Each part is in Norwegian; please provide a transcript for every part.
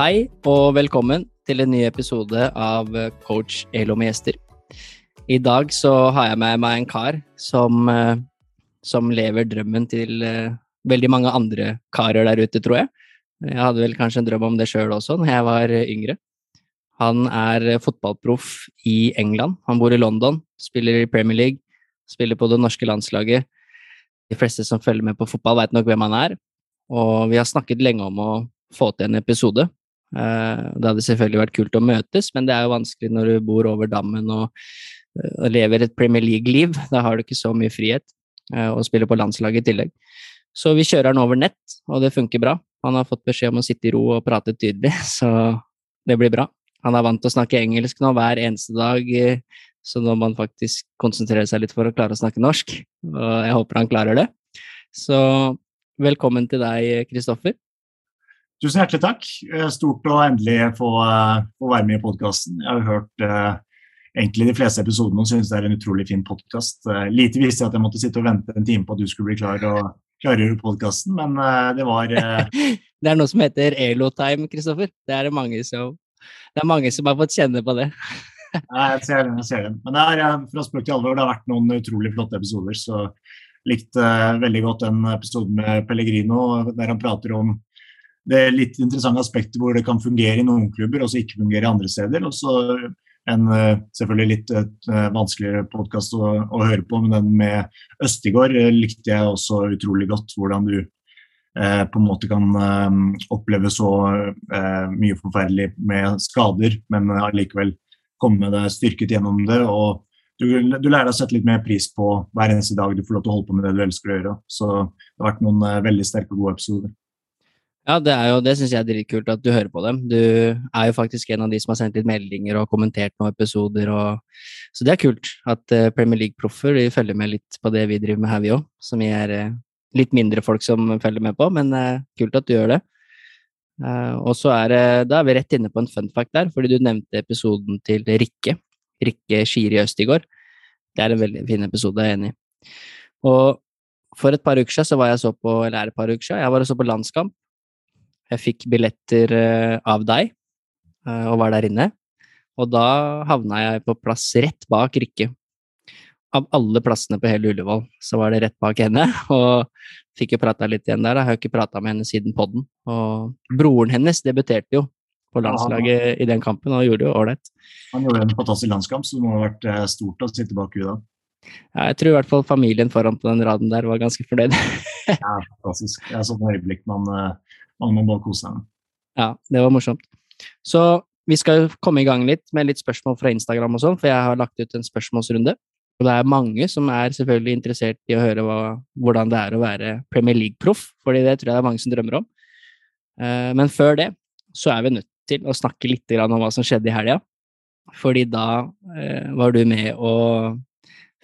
Hei og velkommen til en ny episode av Coach Elo med gjester. I dag så har jeg med meg en kar som, eh, som lever drømmen til eh, veldig mange andre karer der ute, tror jeg. Jeg hadde vel kanskje en drøm om det sjøl også når jeg var yngre. Han er fotballproff i England. Han bor i London, spiller i Premier League, spiller på det norske landslaget. De fleste som følger med på fotball, veit nok hvem han er. Og vi har snakket lenge om å få til en episode. Eh, det hadde selvfølgelig vært kult å møtes, men det er jo vanskelig når du bor over dammen og, eh, og lever et Premier League-liv. Da har du ikke så mye frihet, eh, og spiller på landslaget i tillegg. Så vi kjører han over nett, og det funker bra. Han har fått beskjed om å sitte i ro og prate tydelig, så det blir bra. Han er vant til å snakke engelsk nå hver eneste dag, så nå må han faktisk konsentrere seg litt for å klare å snakke norsk. Og jeg håper han klarer det. Så velkommen til deg, Kristoffer. Tusen hjertelig takk. Stort å endelig få, få være med i podkasten. Jeg har hørt eh, egentlig de fleste episodene og synes det er en utrolig fin podkast. Lite visste jeg at jeg måtte sitte og vente en time på at du skulle bli klar og klargjøre podkasten, men eh, det var eh... Det er noe som heter Elo-time, Kristoffer. Det er det mange som det er mange som har fått kjenne på det. Nei, jeg ser den. jeg ser den. Men det er, fra spøk til alvor, det har vært noen utrolig flotte episoder. Så likte veldig godt den episoden med Pellegrino, der han prater om det er litt interessante aspekter hvor det kan fungere i noen klubber og så ikke fungere i andre steder. Og så en uh, selvfølgelig litt et vanskeligere podkast å, å, høre på, men den med Østigård likte jeg også utrolig godt. Hvordan du Eh, på en måte kan eh, oppleve så eh, mye forferdelig med skader, men allikevel komme deg styrket gjennom det. og du, du, lærer deg å sette litt mer pris på hver eneste dag du får lov til å holde på med det du elsker å gjøre. Så det har vært noen veldig sterke og gode episoder. Ja, det, er jo, det syns jeg er dritkult at du hører på dem. Du er jo faktisk en av de som har sendt litt meldinger og kommentert noen episoder. Og, så det er kult at Premier League-proffer følger med litt på det vi driver med her, vi òg. Som vi er litt mindre folk som følger med på, men uh, kult at du gjør det. Og så er, det da er vi rett inne på en fun fact der, fordi du nevnte episoden til Rikke. Rikke Skiri går. Det er en veldig fin episode, jeg er enig i. Og for et par uker siden så var jeg så på, eller er et par uker siden, jeg var og så på landskamp. Jeg fikk billetter av deg, og var der inne. Og da havna jeg på plass rett bak Rikke av alle plassene på hele Ullevål, så var det rett bak henne. Og fikk jo prata litt igjen der. Jeg har jo ikke prata med henne siden podden. Og broren hennes debuterte jo på landslaget ja, i den kampen, og gjorde jo ålreit. Han gjorde en fantastisk landskamp, så det må ha vært eh, stort å sitte bak henne da. Ja, jeg tror i hvert fall familien foran på den raden der var ganske fornøyd. ja, fantastisk. Det er sånne øyeblikk man, eh, man må bare kose seg. Ja, det var morsomt. Så vi skal komme i gang litt med litt spørsmål fra Instagram og sånn, for jeg har lagt ut en spørsmålsrunde. Og det er mange som er selvfølgelig interessert i å høre hva, hvordan det er å være Premier League-proff, fordi det tror jeg det er mange som drømmer om. Uh, men før det så er vi nødt til å snakke litt om hva som skjedde i helga. Fordi da uh, var du med å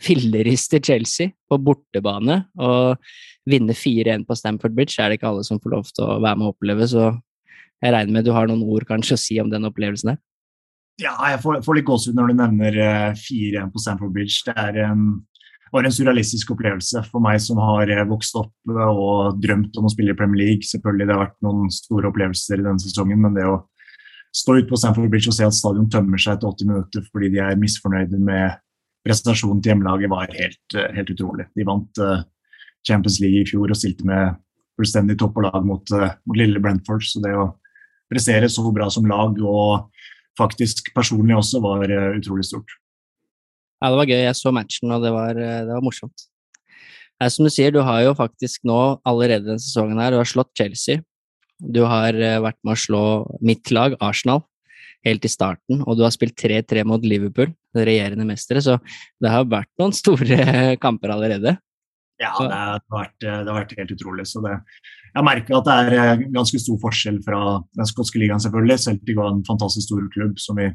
filleriste Chelsea på bortebane og vinne 4-1 på Stamford Bridge. Er det ikke alle som får lov til å være med og oppleve, så jeg regner med du har noen ord kanskje å si om den opplevelsen der? Ja, jeg får, får litt gåsehud når du nevner 4-1 eh, på Stamford Bridge. Det er en, var en surrealistisk opplevelse for meg som har eh, vokst opp eh, og drømt om å spille i Premier League. Selvfølgelig, Det har vært noen store opplevelser i denne sesongen, men det å stå ute på Stamford Bridge og se at stadion tømmer seg etter 80 minutter fordi de er misfornøyde med prestasjonen til hjemmelaget, var helt, helt utrolig. De vant Champions League i fjor og stilte med fullstendig topp og lag mot, mot lille Brentford. Så det å prestere så bra som lag og faktisk personlig også var utrolig stort. Ja, det var gøy. Jeg så matchen, og det var, eh, det var morsomt. Det som du sier, du har jo faktisk nå allerede denne sesongen her, du har slått Chelsea. Du har vært med å slå mitt lag, Arsenal, helt i starten, og du har spilt 3-3 mot Liverpool, regjerende mestere, så det har vært noen store kamper allerede. Ja, det har, vært, det har vært helt utrolig. Så det, jeg merker at det er ganske stor forskjell fra den skotske ligaen, selvfølgelig. Celtic var en fantastisk stor klubb som vi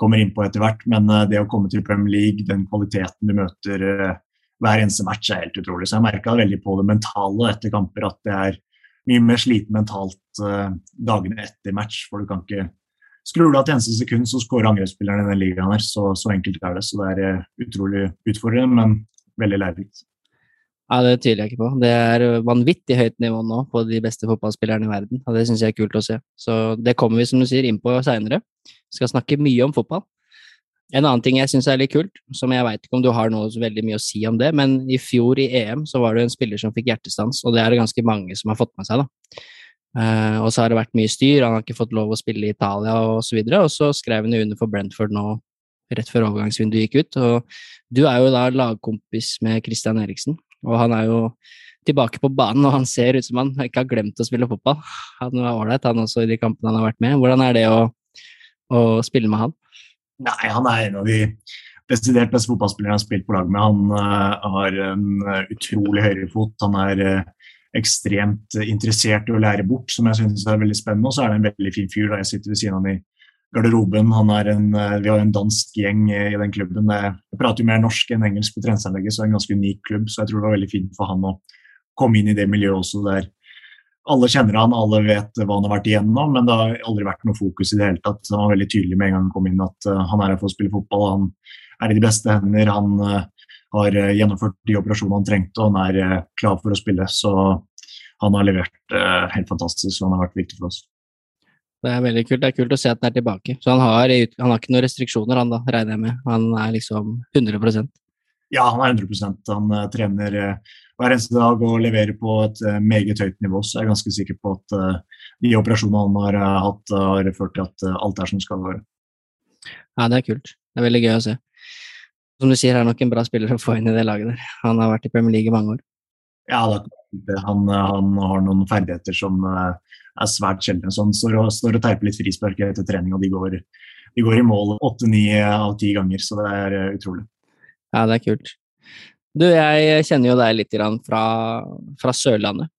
kommer inn på etter hvert. Men det å komme til Premier League, den kvaliteten du møter hver eneste match, er helt utrolig. Så jeg merka veldig på det mentale etter kamper at det er mye mer sliten mentalt dagene etter match. For du kan ikke Skrur du av til eneste sekund, så skårer angrepsspilleren i den ligaen her. Så, så, enkelt er det. Så det er uh, utrolig utfordrende, men veldig lærerikt. Ja, Det tviler jeg ikke på. Det er vanvittig høyt nivå nå på de beste fotballspillerne i verden. og Det syns jeg er kult å se. Så det kommer vi, som du sier, inn på seinere. Skal snakke mye om fotball. En annen ting jeg syns er litt kult, som jeg veit ikke om du har noe veldig mye å si om det, men i fjor i EM så var det en spiller som fikk hjertestans, og det er det ganske mange som har fått med seg, da. Uh, og så har det vært mye styr, han har ikke fått lov å spille i Italia osv. Og, så og så skrev han under for Brentford nå rett før overgangsvinduet gikk ut. Og du er jo da lagkompis med Christian Eriksen, og han er jo tilbake på banen, og han ser ut som han ikke har glemt å spille fotball. Han var ålreit, han også, i de kampene han har vært med. Hvordan er det å, å spille med han? Nei, han er en av de desidert beste fotballspillerne jeg har spilt på lag med. Han uh, har en utrolig høyrefot. Han er uh, ekstremt interessert i å lære bort, som jeg synes er veldig spennende. Og så er det en veldig fin fyr. da Jeg sitter ved siden av han i garderoben. Han er en, eh, vi har en dansk gjeng i den klubben. Jeg prater jo mer norsk enn engelsk på treningsanlegget, så det er en ganske unik klubb. Så jeg tror det var veldig fint for han å komme inn i det miljøet også der alle kjenner han, alle vet hva han har vært igjennom, men det har aldri vært noe fokus i det hele tatt. Han var veldig tydelig med en gang han kom inn at uh, han er her for å spille fotball. Han er i de beste hender. Han har eh, gjennomført de operasjonene han trengte, og han er eh, klar for å spille. Så han har levert eh, helt fantastisk, og han har vært viktig for oss. Det er veldig kult. Det er kult å se at han er tilbake. Så han har, han har ikke noen restriksjoner, han da, regner jeg med. Han er liksom 100% Ja, han er 100% Han uh, trener uh, hver eneste dag og leverer på et uh, meget høyt nivå. Så jeg er ganske sikker på at de operasjonene han har hatt, har ført til at alt er som skal være. Ja, det er kult. Det er veldig gøy å se som du sier, er nok en bra spiller å få inn i det laget der. Han har vært i Premier League i mange år. Ja, han, han, har noen ferdigheter som eh, er svært sjeldne. Så han står og, står og terper litt frispark etter trening, og de går, de går i mål åtte-ni av ti ganger. Så det er uh, utrolig. Ja, det er kult. Du, jeg kjenner jo deg litt fra, fra Sørlandet.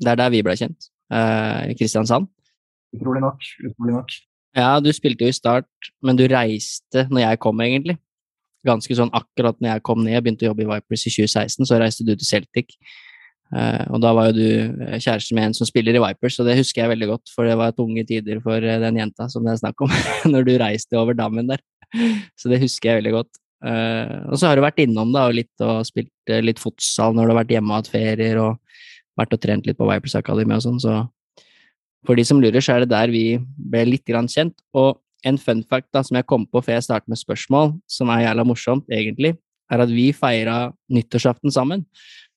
Det er der vi ble kjent. Eh, Kristiansand. Utrolig nok. Utrolig nok. Ja, du spilte jo i Start, men du reiste når jeg kom, egentlig ganske sånn akkurat når jeg kom ned, begynte å jobbe i Vipers i 2016, så reiste du til Celtic. Uh, og da var jo du kjæresten med en som spiller i Vipers, og det husker jeg veldig godt, for det var tunge tider for uh, den jenta som det er snakk om, når du reiste over dammen der. Så det husker jeg veldig godt. Og så har du vært innom da, og, litt, og spilt litt fotsal når du har vært hjemme og hatt ferier, og vært og trent litt på Vipers Academy og sånn, så for de som lurer, så er det der vi ble litt grann kjent. Og en fun fact da, som jeg kom på før jeg startet med spørsmål, som er jævla morsomt, egentlig, er at vi feira nyttårsaften sammen.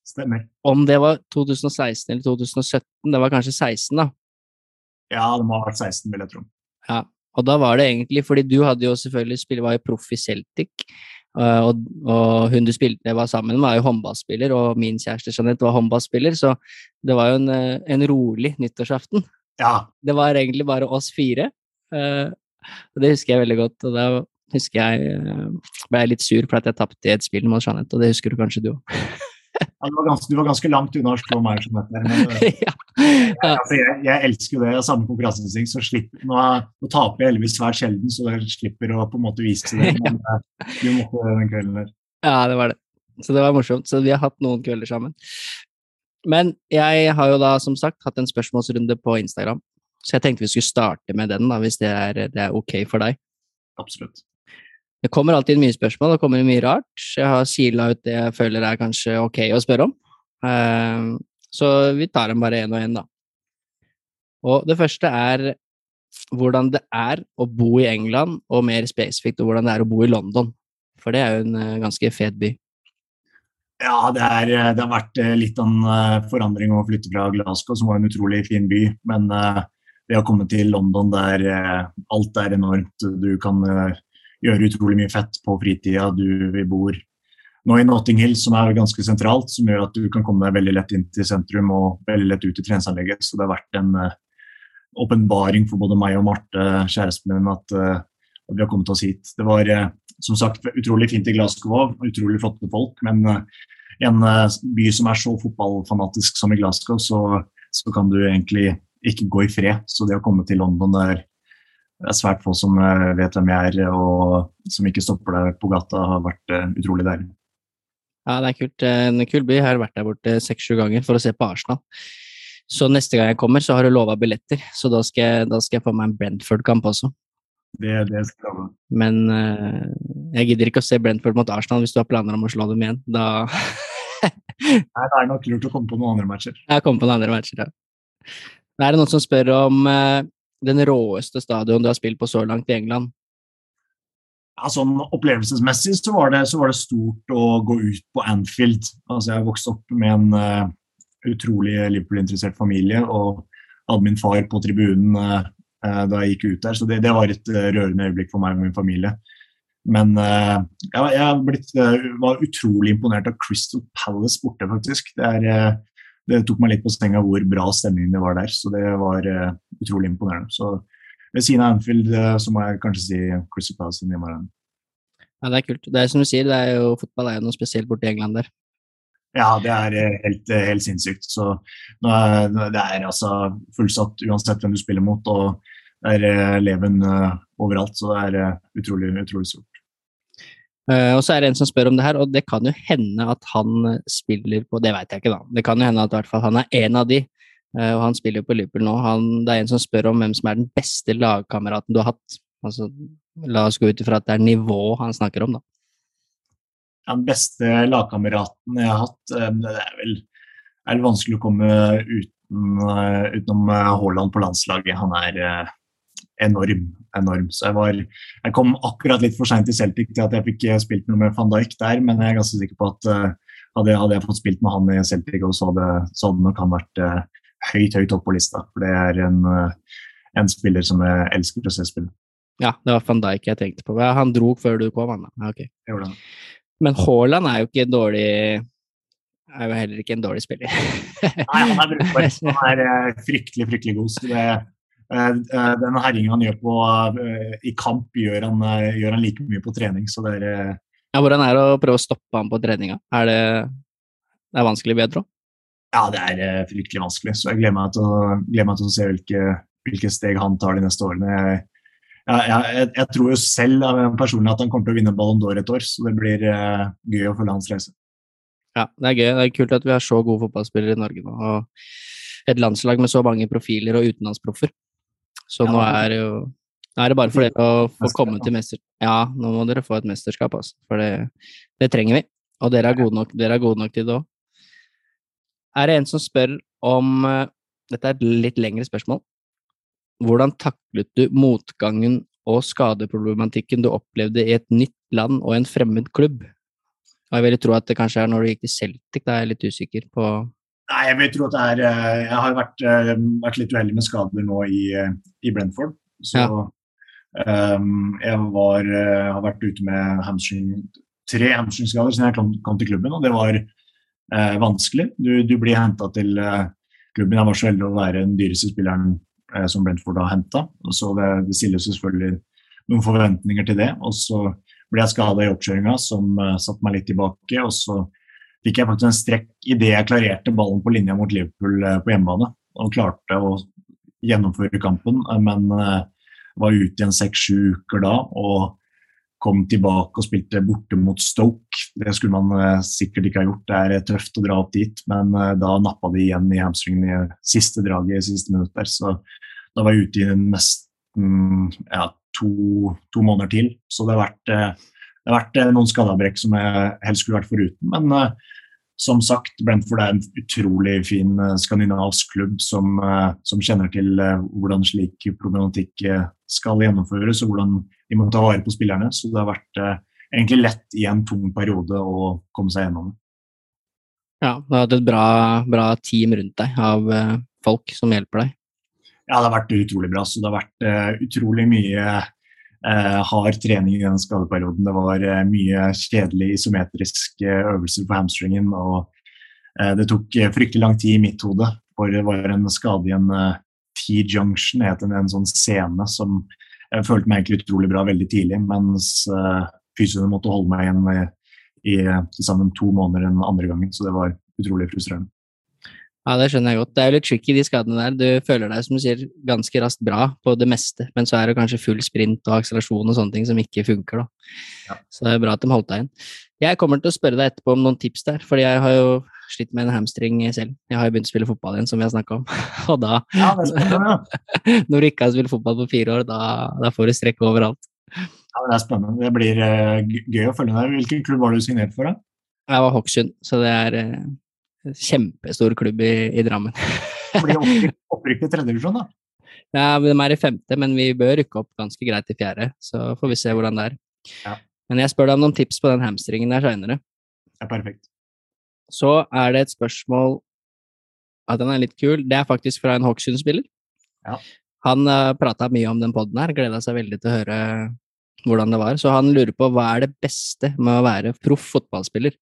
Stemmer. Om det var 2016 eller 2017, det var kanskje 16, da? Ja, det må ha vært 16, vil jeg tro. Ja, og da var det egentlig fordi du hadde jo selvfølgelig spilt, var jo proff i Celtic, og, og, hun du spilte var sammen med, var jo håndballspiller, og min kjæreste Jeanette var håndballspiller, så det var jo en, en rolig nyttårsaften. Ja. Det var egentlig bare oss fire. Uh, og det husker jeg veldig godt. og da husker jeg eh, ble jeg litt sur for at jeg tapte i et spill mot Jeanette, og det husker du kanskje du òg. Ja, du, var ganske, du var ganske langt unna å slå meg. Jeanette, men, eh, ja. Ja. Altså, jeg, jeg, elsker jo det. Jeg Samme konkurranseinstinkt. så slipper, nå, nå, taper jeg heldigvis svært sjelden, så jeg slipper å på en måte vise det. Men eh, du måtte den kvelden der. Ja, det var det. Så det var morsomt. Så vi har hatt noen kvelder sammen. Men jeg har jo da som sagt hatt en spørsmålsrunde på Instagram så jeg tenkte vi skulle starte med den, da, hvis det er, det er ok for deg. Absolutt. Det kommer alltid mye spørsmål, det kommer mye rart. Jeg har sila ut det jeg føler er kanskje ok å spørre om. Uh, så vi tar dem bare én og én, da. Og det første er hvordan det er å bo i England, og mer spesifikt hvordan det er å bo i London. For det er jo en uh, ganske fet by. Ja, det, er, det, har vært eh, litt av en eh, forandring å flytte fra Glasgow, som var en utrolig fin by. Men det å komme til London der eh, alt er enormt. Du kan eh, gjøre utrolig mye fett på fritida. Du bor nå i Notting Hill, som er ganske sentralt, som gjør at du kan komme deg veldig lett inn til sentrum og veldig lett ut i treningsanlegget. Så det har vært en åpenbaring uh, for både meg og Marte, kjæresten min, at, at, vi har kommet oss hit. Det var som sagt utrolig fint i Glasgow, utrolig flotte folk, men en by som er så fotballfanatisk som i Glasgow, så, så kan du egentlig ikke gå i fred. Så det å komme til London der det er svært få som vet hvem jeg er, og som ikke stopper deg på gata, har vært utrolig deilig. Ja, det er kult. En kul by. Jeg har vært der borte seks-sju ganger for å se på Arsenal. Så neste gang jeg kommer, så har du lova billetter. Så da skal, jeg, da skal jeg få meg en Brentford-kamp også. Det, det skal du. Men jeg gidder ikke å se Brentford mot Arsenal hvis du har planer om å slå dem igjen. Da Nei, det er nok lurt å komme på noen andre matcher. Jeg kommer på noen andre matcher, ja. Er det noen som spør om uh, den råeste stadion du har spilt på så langt i England. Ja, sånn Opplevelsesmessig så var, det, så var, det, stort å gå ut på Anfield. Altså, jeg vokste opp med en uh, utrolig Liverpool-interessert familie og hadde min far på tribunen uh, da jeg gikk ut der. Så det, det, var et uh, rørende øyeblikk for meg og min familie. Men jeg, jeg blitt, var utrolig imponert av Crystal Palace borte, faktisk. Det, er, det, tok meg litt på senga hvor bra stemningen det var der. Så det var utrolig imponerende. Så ved siden av Anfield så må jeg kanskje si Crystal Palace i morgen. Ja, det er kult. Det er som du sier, det er jo, fotball er jo noe spesielt borti England der. Ja, det er eh, helt, eh, helt sinnssykt. Så det er altså fullsatt uansett hvem du spiller mot, og det er eh, leven overalt. Så det er utrolig, utrolig stort. Uh, og så er det en som spør om det her, og det kan jo hende at han spiller på Det vet jeg ikke, da. Det kan jo hende at hvert fall han er en av de. Uh, og han spiller jo på Liverpool nå. Han, det er en som spør om hvem som er den beste lagkameraten du har hatt. Altså, la oss gå ut ifra at det er nivå han snakker om, da. Den beste lagkameraten jeg har hatt, uh, det er vel, er vel vanskelig å komme uten, utenom Haaland på landslaget. Han er enorm. enorm. Så jeg, var, jeg kom akkurat litt for seint til Celtic til at jeg fikk spilt noe med van Dijk der, men jeg er ganske sikker på at uh, hadde, hadde, jeg fått spilt med han i Celtic, så hadde, så hadde nok han vært uh, høyt, høyt oppe på lista. For det er en, uh, en, spiller som jeg elsker å se spille. Ja, det var van Dijk jeg tenkte på. Han dro før du kom, han. Ja, okay. Men Haaland er jo ikke dårlig er jo heller ikke en dårlig spiller. Nei, han er brukbar. Han er eh, fryktelig, fryktelig god. Så det, eh, den herjingen han gjør på, i kamp, gjør han, gjør han, like mye på trening. Så det er ja, Hvordan er det å prøve å stoppe ham på treninga? Er det, det er vanskelig, bedre? Ja, det er fryktelig vanskelig. Så jeg gleder meg til å, meg til å se hvilke, hvilke, steg han tar de neste årene. Jeg, jeg, jeg, jeg tror jo selv personlig at han kommer til å vinne Ballon d'Or et år, så det blir uh, gøy å følge hans reise. Ja, det er gøy. Det er kult at vi har så gode fotballspillere i Norge nå. og Et landslag med så mange profiler og utenlandsproffer. Så ja, nå er jo nå er det bare for dere å få komme til mesterskap. Ja, nå må dere få et mesterskap, altså. For det, det trenger vi. Og dere er gode nok, dere er gode nok til det òg er det en som spør om eh, Dette er et litt lengre spørsmål. Hvordan taklet du motgangen og skadeproblematikken du opplevde i et nytt land og en fremmed klubb? Og jeg vil tro at det kanskje er når du gikk til Celtic, da er jeg litt usikker på Nei, jeg vil tro at det er eh, Jeg har vært, eh, vært litt uheldig med skader nå i, i Brentford. Så ja. um, jeg var, har vært ute med hamstring, tre hamstringskader siden jeg kom, kom til klubben, og det var uh, vanskelig. Du, du blir henta til uh, klubben. Jeg var så heldig å være den dyreste spilleren uh, som Brentford har henta. Så det, det stilles selvfølgelig noen forventninger til det. Og så ble jeg skada i oppkjøringa, som satte meg litt tilbake. Og så fikk jeg faktisk en strekk idet jeg klarerte ballen på linja mot Liverpool uh, på hjemmebane. Og klarte å gjennomføre kampen, uh, men var ute igjen seks-sju uker da. og kom tilbake og spilte borte mot Stoke. Det skulle man sikkert ikke ha gjort, det er tøft å dra opp dit. Men da nappa de igjen i hamstringen i siste draget i siste minutt der. Så da var jeg ute i nesten ja, to, to, måneder til. Så det har vært, det har vært noen skadeavbrekk som jeg helst skulle vært foruten. Men som sagt, Brentford er en utrolig fin skandinavisk klubb som, som kjenner til hvordan slik problematikk skal gjennomføres, og hvordan de må ta vare på spillerne. Så det har vært eh, egentlig lett i en tung periode å komme seg gjennom det. Ja, du har hatt et bra, bra, team rundt deg av eh, folk som hjelper deg? Ja, det har vært utrolig bra. Så det har vært utrolig mye hard trening i den skadeperioden. Det var uh, mye kjedelige isometriske øvelser på hamstringen. Og det tok fryktelig lang tid i mitt hode, for det var en skade i en T-junction, het en, en sånn scene som jeg følte meg egentlig utrolig bra veldig tidlig, mens fysioene måtte holde meg igjen i til sammen to måneder den andre gangen, så det var utrolig frustrerende. Ja, det skjønner jeg godt. Det er jo litt tricky, de skadene der. Du føler deg, som du sier, ganske raskt bra på det meste, men så er det kanskje full sprint og akselerasjon og sånne ting som ikke funker, da. Ja. Så det er bra at de holdt deg inn. Jeg kommer til å spørre deg etterpå om noen tips der, fordi jeg har jo slitt med en hamstring selv. Jeg har jo begynt å spille fotball igjen, som vi har snakka om. Og da ja. Når du ikke har spilt fotball på fire år, da, da får du strekk overalt. Ja, Det er spennende. Det blir uh, gøy å følge deg. Hvilken klubb var du signert for? da? Jeg var Hokksund, så det er uh, kjempestor klubb i, i Drammen. Blir opprykk til tredjedivisjon, da? Ja, de er i femte, men vi bør rykke opp ganske greit i fjerde. Så får vi se hvordan det er. Ja. Men jeg spør deg om noen tips på den hamstringen der seinere. Ja, perfekt. Så er det et spørsmål at den er litt kul. Det er faktisk fra en Hokksund-spiller. Ja. Han uh, eh, prata mye om den poden her, gleda seg veldig til å høre hvordan det var. Så han lurer på hva er det beste med å være proff fotballspiller?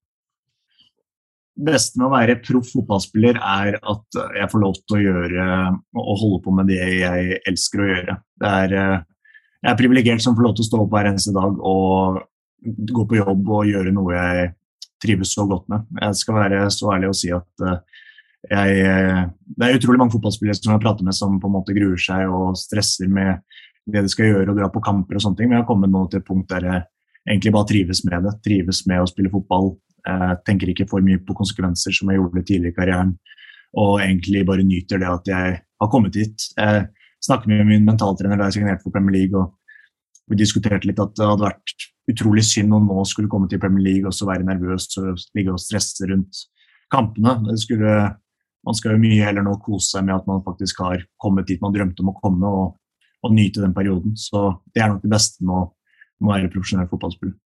Beste med å være proff fotballspiller er at jeg får lov til å gjøre og holde på med det jeg elsker å gjøre. Er, jeg er privilegert som får lov til å stå opp hver eneste dag og gå på jobb og gjøre noe jeg trives så godt med. Jeg skal være så ærlig og si at jeg, det er utrolig mange fotballspillere som jeg prater med som på en måte gruer seg og stresser med det de skal gjøre og dra på kamper og sånne ting. Men jeg har kommet nå til et punkt der jeg egentlig bare trives med det. Trives med å spille fotball, jeg tenker ikke for mye på konsekvenser som jeg gjorde tidligere i karrieren. Og egentlig bare nyter det at jeg har kommet hit. Jeg snakket med min mentaltrener da jeg signerte for Premier League, og vi diskuterte litt at det hadde vært utrolig synd om nå skulle komme til Premier League og så være nervøs og ligge og stresse rundt kampene. Skulle, man skal jo mye heller nå kose seg med at man faktisk har kommet dit man drømte om å komme, og, og nyte den perioden. Så det er nok det beste med å, med å være profesjonell fotballspiller.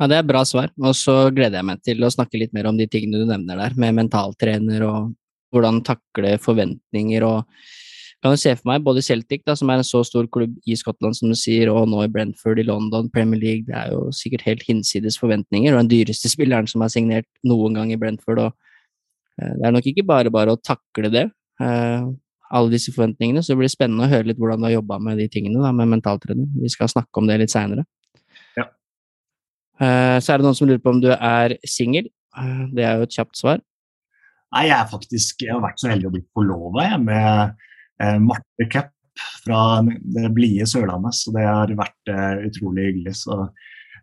Ja, Det er bra svar. Og så gleder jeg meg til å snakke litt mer om de tingene du nevner der, med mentaltrener og hvordan takle forventninger og kan du se for meg både Celtic, da, som er en så stor klubb i Skottland som du sier, og nå i Brentford i London, Premier League, det er jo sikkert helt hinsides forventninger, og den dyreste spilleren som har signert noen gang i Brentford. og uh, Det er nok ikke bare bare å takle det, uh, alle disse forventningene, så det blir spennende å høre litt hvordan du har jobba med de tingene da, med mentaltrener. Vi skal snakke om det litt seinere. Eh, så er det noen som lurer på om du er singel. Eh, det er jo et kjapt svar. Nei, jeg er faktisk Jeg har vært så heldig å bli forlova med eh, Marte Cup fra det blide Sørlandet, så det har vært eh, utrolig hyggelig. Så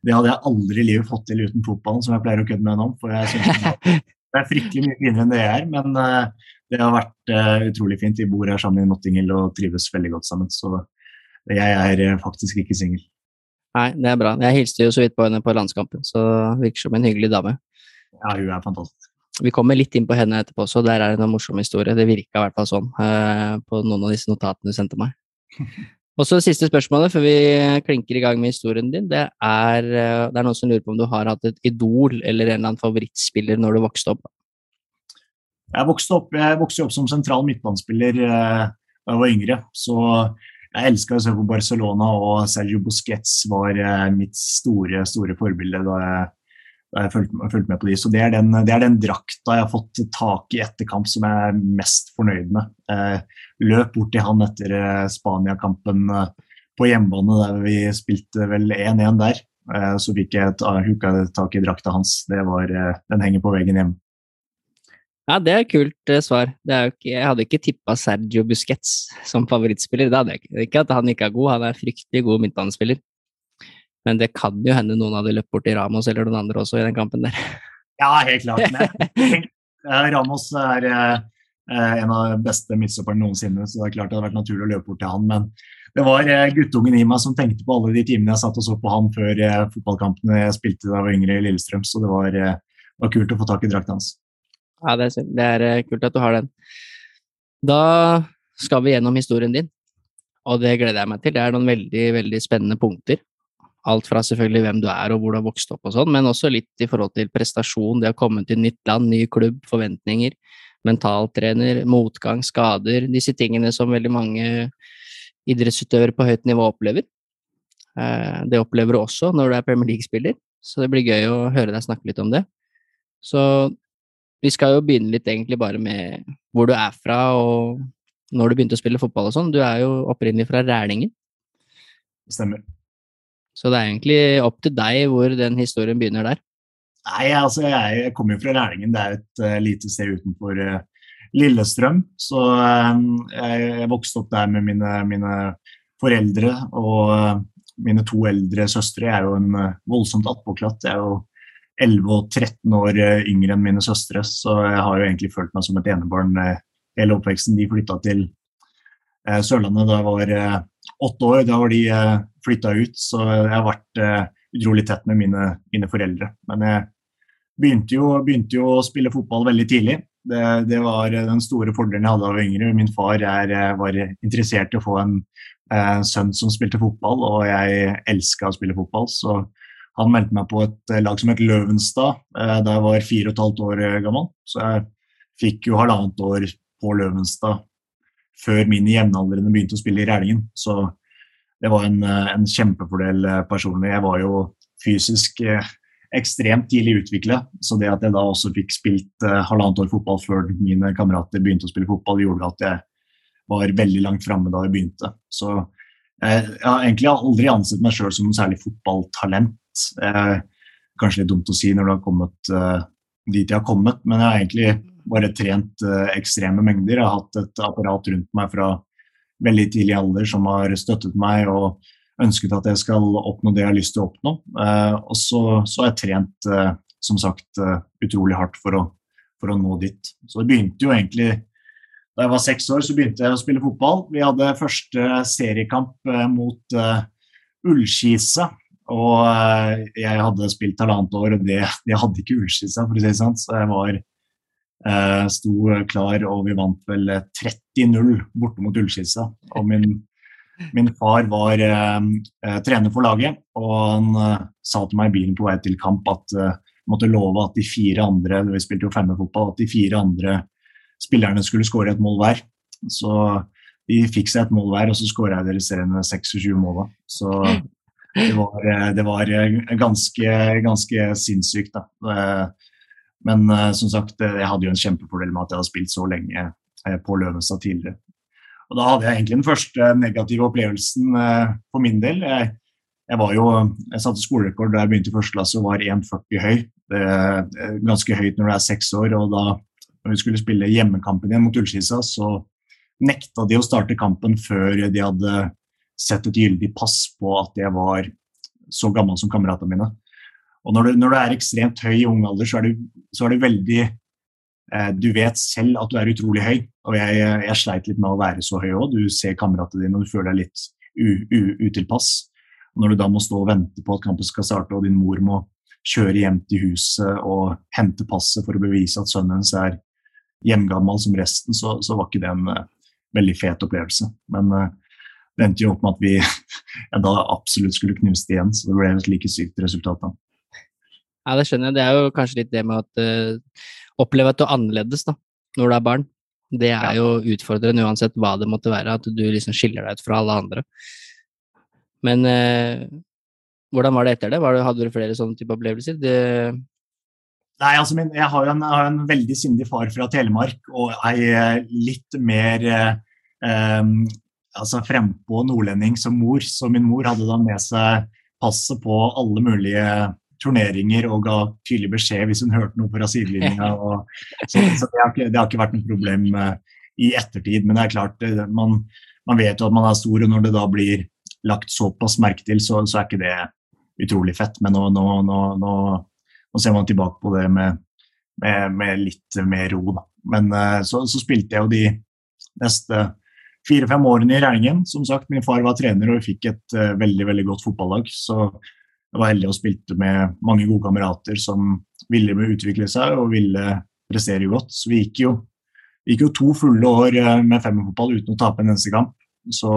det hadde jeg aldri i livet fått til uten fotballen, som jeg pleier å kødde med om. For jeg synes det er fryktelig mye finere enn det jeg er, men eh, det har vært utrolig fint. Vi bor her sammen i Notting Hill og trives veldig godt sammen, så jeg er faktisk ikke singel. Nei, det er bra. Jeg hilste jo så vidt på henne på landskampen, så virker som en hyggelig dame. Ja, hun er fantastisk. Vi kommer litt inn på henne etterpå også, der er det noen morsom historie. Det virka i hvert fall sånn uh, på noen av disse notatene du sendte meg. Og så Siste spørsmålet før vi klinker i gang med historien din. Det er, uh, det er noen som lurer på om du har hatt et idol eller en eller annen favorittspiller når du vokste opp? Jeg vokste opp, jeg vokste opp som sentral midtbanespiller uh, da jeg var yngre. Så jeg elska å se på Barcelona, og Sergio Busquets var eh, mitt store store forbilde da jeg, jeg fulgte, fulgte, med på de. Så det er, den, det er den drakta jeg har fått tak i etter kamp som jeg er mest fornøyd med. Eh, løp bort til han etter eh, Spania-kampen på hjemmebane der vi spilte vel 1-1 der. Så fikk jeg et, huka tak i drakta hans. Det var, den henger på veggen hjemme. Ja, det er et kult eh, svar. Ikke, jeg hadde ikke tippa Sergio Busquets som favorittspiller. Det hadde jeg ikke. Ikke at han ikke er god, han er fryktelig god midtbanespiller. Men det kan jo hende noen hadde løpt bort til Ramos eller noen andre også i den kampen der. Ja, helt klart. Ramos er eh, en av de beste midtstopperne noensinne, så det er klart det hadde vært naturlig å løpe bort til han. Men det var eh, guttungen i meg som tenkte på alle de timene jeg satt og så på han før fotballkampene jeg spilte da jeg var yngre i Lillestrøm, så det var, var kult å få tak i drakta hans. Ja, det er, det er eh, kult at du har den. Da skal vi gjennom historien din, og det gleder jeg meg til. Det er noen veldig, veldig spennende punkter. Alt fra selvfølgelig hvem du er og hvor du har vokst opp og sånn, men også litt i forhold til prestasjon, det å komme til nytt land, ny klubb, forventninger, mentaltrener, motgang, skader, disse tingene som veldig mange idrettsutøvere på høyt nivå opplever. Eh, det opplever du også når du er Premier League-spiller, så det blir gøy å høre deg snakke litt om det. Så vi skal jo begynne litt egentlig bare med hvor du er fra, og når du begynte å spille fotball og sånn. Du er jo opprinnelig fra Rælingen. Stemmer. Så det er egentlig opp til deg hvor den historien begynner der. Nei, altså jeg, jeg kommer jo fra Rælingen. Det er et uh, lite sted utenfor uh, Lillestrøm. Så uh, jeg, jeg, vokste opp der med mine, mine foreldre og mine to eldre søstre. Jeg er jo en voldsomt attpåklatt. Jeg er jo 11 og 13 år yngre enn mine søstre, så jeg har jo egentlig følt meg som et enebarn hele oppveksten. De flytta til Sørlandet da jeg var åtte år. Da var de flytta ut, så jeg har vært utrolig tett med mine, mine foreldre. Men jeg begynte jo, begynte jo, å spille fotball veldig tidlig. Det, det, var den store fordelen jeg hadde av yngre. Min far er, var interessert i å få en eh, sønn som spilte fotball, og jeg elska å spille fotball. Så han meldte meg på et lag som het Løvenstad eh, da jeg var fire og et halvt år gammel. Så jeg fikk jo halvannet år på Løvenstad før mine jevnaldrende begynte å spille i Rælingen. Så det var en, en kjempefordel eh, personlig. Jeg var jo fysisk eh, ekstremt tidlig utvikla. Så det at jeg da også fikk spilt halvannet år fotball før mine kamerater begynte å spille fotball, gjorde at jeg var veldig langt framme da jeg begynte. Så jeg, jeg har egentlig aldri ansett meg sjøl som noe særlig fotballtalent. Eh, kanskje litt dumt å si når du har kommet eh, dit jeg har kommet, men jeg har egentlig bare trent eh, ekstreme mengder. Jeg har hatt et apparat rundt meg fra veldig tidlig alder som har støttet meg og ønsket at jeg skal oppnå det jeg har lyst til å oppnå. Eh, og så, så, har jeg trent eh, som sagt eh, utrolig hardt for å, for å, nå dit. Så det begynte jo egentlig da jeg var seks år, så begynte jeg å spille fotball. Vi hadde første seriekamp mot uh, Ullskisa. Og uh, jeg hadde spilt halvannet år, og det, det hadde ikke Ullskisa, for å si det sånn. Så jeg var uh, sto klar, og vi vant vel 30-0 borte mot Ullskissa. Og min Min far var uh, eh, trener for laget, og han uh, sa til meg i bilen på vei til kamp at uh, måtte love at de fire andre vi spilte jo femmerfotball, at de fire andre spillerne skulle skåre et mål hver. Så de fikk seg et mål hver, og så skåra jeg deres resterende 26 mål. Så det var, det var ganske, ganske sinnssykt, da. Men som sagt, jeg hadde jo en kjempefordel med at jeg hadde spilt så lenge på Løvenstad tidligere. Og da hadde jeg egentlig den første negative opplevelsen eh, for min del. Jeg, jeg, var jo, jeg satte skolerekord da jeg begynte i første klasse og var 1,40 høy. Det er ganske høyt når du er seks år. og da når vi skulle spille hjemmekampen igjen mot Ullskisa, så nekta de å starte kampen før de hadde sett et gyldig pass på at jeg var så gammel som kameratene mine. Og når du, når du, er ekstremt høy i ung alder, så er, du, så er du veldig Eh, du vet selv at du er utrolig høy, og jeg, jeg sleit litt med å være så høy òg. Du ser kameratene dine og du føler deg litt utilpass. Når du da må stå og vente på at kampen skal starte, og din mor må kjøre hjem til huset og hente passet for å bevise at sønnen hennes er hjemgammel som resten, så, så, var ikke det en uh, veldig fet opplevelse. Men uh, det endte jo opp med at vi ja, da absolutt skulle knuse det igjen, så det ble et like sykt resultat. da. Ja, det skjønner jeg. Det er jo kanskje litt det med at uh, oppleve at du er annerledes da, når du er barn. Det er jo utfordrende uansett hva det måtte være, at du liksom skiller deg ut fra alle andre. Men uh, hvordan var det etter det? det? Hadde du flere sånne type opplevelser? Det... Nei, altså min, jeg, har en, jeg har en, veldig sindig far fra Telemark og ei eh, litt mer eh, altså frempå nordlending som mor. Så min mor hadde da med seg passet på alle mulige turneringer og ga tydelig beskjed hvis hun hørte noe fra sidelinja. Så, så det, har ikke, det, har ikke, vært noe problem uh, i ettertid. Men det er klart, eh, man, man, vet jo at man er stor, og når det da blir lagt såpass merke til, så, så er ikke det utrolig fett. Men nå, nå, nå, nå ser man tilbake på det med, med, med litt mer ro. Da. Men uh, så, så, spilte jeg jo de neste fire-fem årene i Rælingen. Som sagt, min far var trener, og vi fikk et uh, veldig veldig godt fotballag. Så jeg var heldig og spilte med mange gode kamerater som ville utvikle seg og ville prestere godt. Så vi gikk jo, gikk jo to fulle år eh, med femmerfotball uten å tape en eneste kamp. Så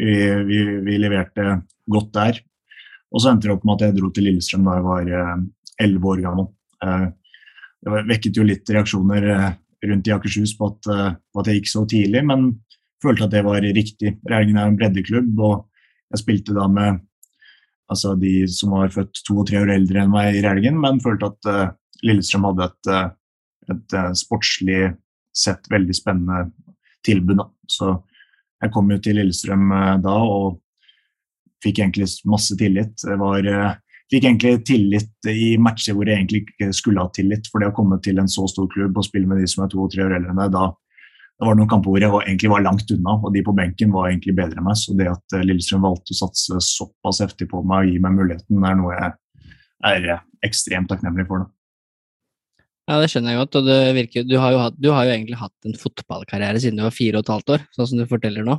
vi, vi, vi, leverte godt der. Og så endte det opp med at jeg dro til Lillestrøm da jeg var eh, elleve år gammel. Det vekket jo litt reaksjoner rundt i Akershus på at, på at jeg gikk så tidlig, men følte at det var riktig. Regjeringen er en breddeklubb, og jeg spilte da med altså de som var født to og tre år eldre enn meg i Rælingen, men følte at uh, Lillestrøm hadde et, uh, et uh, sportslig sett veldig spennende tilbud. Da. Så jeg kom jo til Lillestrøm da og fikk egentlig masse tillit. Jeg var, fikk egentlig tillit i matcher hvor jeg egentlig ikke skulle ha tillit. For det å komme til en så stor klubb og spille med de som er to og tre år eldre enn deg, da, det var noen kamper hvor jeg var, egentlig var langt unna, og de på benken var egentlig bedre enn meg. Så det at Lillestrøm valgte å satse såpass heftig på meg og gi meg muligheten, er noe jeg er ekstremt takknemlig for. det. Ja, det skjønner jeg godt. og virker, du, har hatt, du, har jo egentlig hatt en fotballkarriere siden du var fire og et halvt år, sånn som du forteller nå.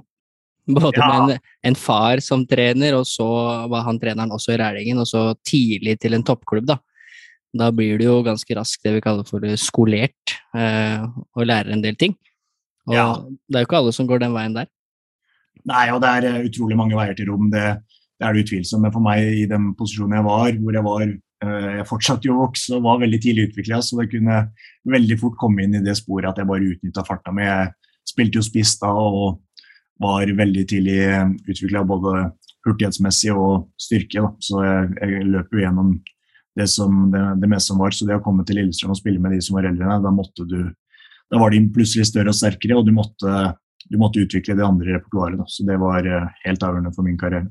Både ja. med en, en, far som trener, og så var han treneren også i Rælingen, og så tidlig til en toppklubb, da. Da blir du jo ganske raskt det vi kaller for skolert, eh, og lærer en del ting. Og ja. det er jo ikke alle som går den veien der. Nei, og det er eh, utrolig mange veier til rom. Det, det er det utvilsomt. Men for meg i den posisjonen jeg var, hvor jeg var Eh, jeg fortsatte jo å vokse og var veldig tidlig utvikla, så det kunne veldig fort komme inn i det sporet at jeg bare utnytta farta mi. Jeg spilte jo spiss da og var veldig tidlig utvikla både hurtighetsmessig og styrke. Da. Så jeg, jeg løp jo gjennom det, som, det, det, meste som var. Så det å komme til Lillestrøm og spille med de som var eldre, da måtte du Da var de plutselig større og sterkere, og du måtte, du måtte utvikle det andre repertoaret. Så det var eh, helt avgjørende for min karriere.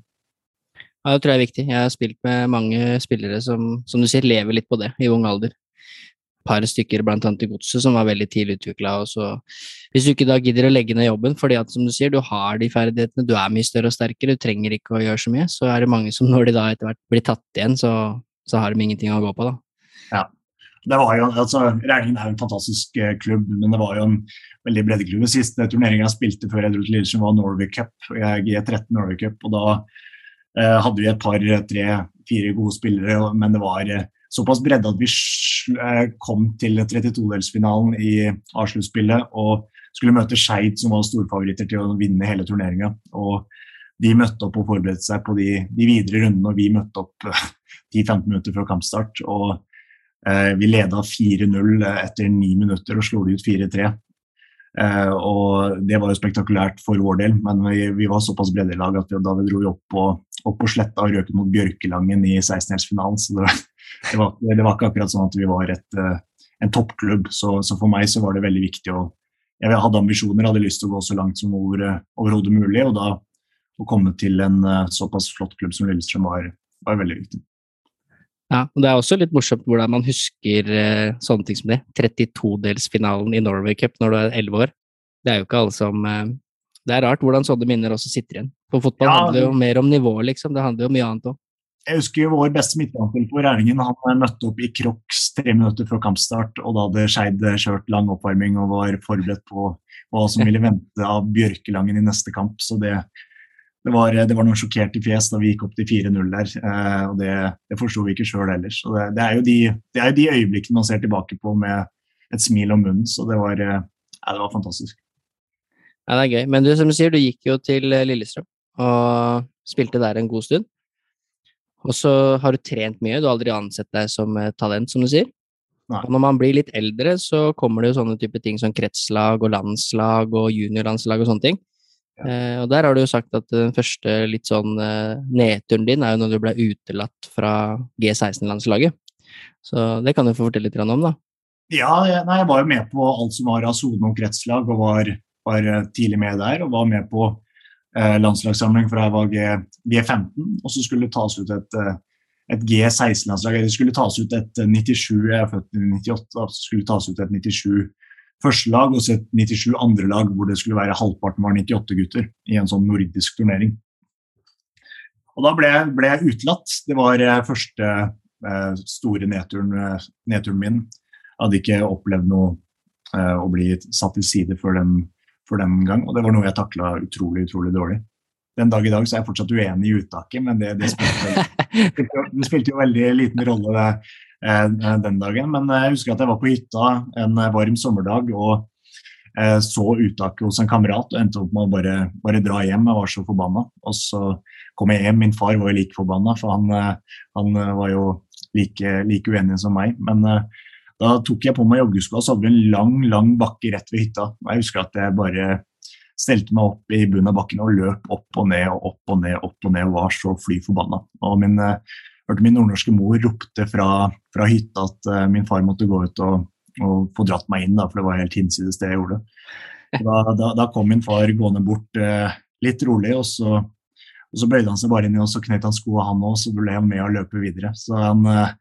Ja, det tror jeg er viktig. Jeg har spilt med mange spillere som, som du sier, lever litt på det i ung alder. Et par stykker, blant annet i Godset, som var veldig tidlig utvikla. Hvis du ikke da gidder å legge ned jobben fordi at, som du sier, du har de ferdighetene, du er mye større og sterkere, du trenger ikke å gjøre så mye, så er det mange som når de da etter hvert blir tatt igjen, så, så har de ingenting å gå på, da. Ja. Det var jo, altså, Rælingen er jo en fantastisk eh, klubb, men det var jo en veldig breddeklubb. Siste turneringa jeg spilte før jeg dro til Lillestrøm, var Norway Cup. Jeg er G13 Norway Cup, og da Eh, hadde vi et par, tre, fire gode spillere, men det var eh, såpass bredde at vi eh, kom til 32-delsfinalen i A-sluttspillet og skulle møte Skeid, som var storfavoritter til å vinne hele turneringa. De møtte opp og forberedte seg på de, de videre rundene, og vi møtte opp 10-15 minutter før kampstart. og eh, Vi leda 4-0 etter ni minutter og slo de ut 4-3. Eh, og Det var jo spektakulært for vår del, men vi, var såpass brede lag at vi, da vi dro opp på, opp på sletta og røk mot Bjørkelangen i 16-delsfinalen, så det, det, var, det, var, ikke akkurat sånn at vi var et, eh, en toppklubb. Så, så, for meg så var det veldig viktig å Jeg hadde ambisjoner, hadde lyst til å gå så langt som over, overhodet mulig, og da å komme til en eh, såpass flott klubb som Lillestrøm var, var veldig viktig. Ja, og Det er også litt morsomt hvordan man husker uh, sånne ting som det. 32-delsfinalen i Norway Cup når du er 11 år. Det er jo ikke alle som uh, Det er rart hvordan sånne minner også sitter igjen. For fotball ja, handler jo mer om nivå, liksom. Det handler jo mye annet òg. Jeg husker jo vår beste midtbanespiller på Rælingen. Han eh, møtte opp i Crocs tre minutter før kampstart, og da hadde Skeid kjørt lang oppvarming og var forberedt på hva som ville vente av Bjørkelangen i neste kamp. Så det, det var, det var, noen sjokkerte fjes da vi gikk opp til 4-0 der. Eh, og Det, det forsto vi ikke sjøl ellers. Det, det, er de, det, er jo de, øyeblikkene man ser tilbake på med et smil om munnen. Så det var, eh, det var fantastisk. Ja, det er gøy. Men du, som du sier, du gikk jo til eh, Lillestrøm og spilte der en god stund. Og så har du trent mye, du har aldri ansett deg som talent, som du sier. Nei. Og når man blir litt eldre, så kommer det jo sånne type ting som kretslag og landslag og juniorlandslag og sånne ting. Eh, og der har du jo sagt at den første litt sånn eh, nedturen din er jo når du ble utelatt fra G16-landslaget. Så det kan du få fortelle litt om, da. Ja, jeg, nei, jeg var jo med på alt som var av sone og kretslag, og var, var, eh, tidlig med der. Og var med på eh, landslagssamling fra jeg var G, G15, og så skulle det tas ut et, et G16-landslag. Det skulle tas ut et 97, jeg er født i 98, så skulle det tas ut et 97 første lag og sett 97 andre lag hvor det skulle være halvparten var 98 gutter i en sånn nordisk turnering. Og Da ble, ble jeg utelatt. Det var eh, første eh, store nedturen, eh, nedturen, min. Jeg hadde ikke opplevd noe eh, å bli satt til side for den, før den gang, og det var noe jeg takla utrolig, utrolig dårlig. Den dag i dag så er jeg fortsatt uenig i uttaket, men det, det, spilte, det spilte, jo veldig liten rolle. Det, den dagen. Men jeg husker at jeg var på hytta en varm sommerdag og eh, så uttaket hos en kamerat og endte opp med å bare, bare, dra hjem. Jeg var så forbanna. Og så kom jeg hjem. Min far var jo like forbanna, for han, eh, han var jo like, like, uenig som meg. Men da tok jeg på meg joggeskoa, og så hadde vi en lang lang bakke rett ved hytta. Jeg husker at jeg bare stelte meg opp i bunnen av bakken og løp opp og ned og opp og ned opp og ned og var så fly forbanna. Og min hørte min nordnorske mor ropte fra, fra hytta at uh, min far måtte gå ut og, og, få dratt meg inn, da, for det var helt hinsides det jeg gjorde. Da, da, da, kom min far gående bort uh, litt rolig, og så Og Så bøyde han seg bare inn i oss og knøt han skoa, han òg, så ble han med å løpe videre. Så han, uh,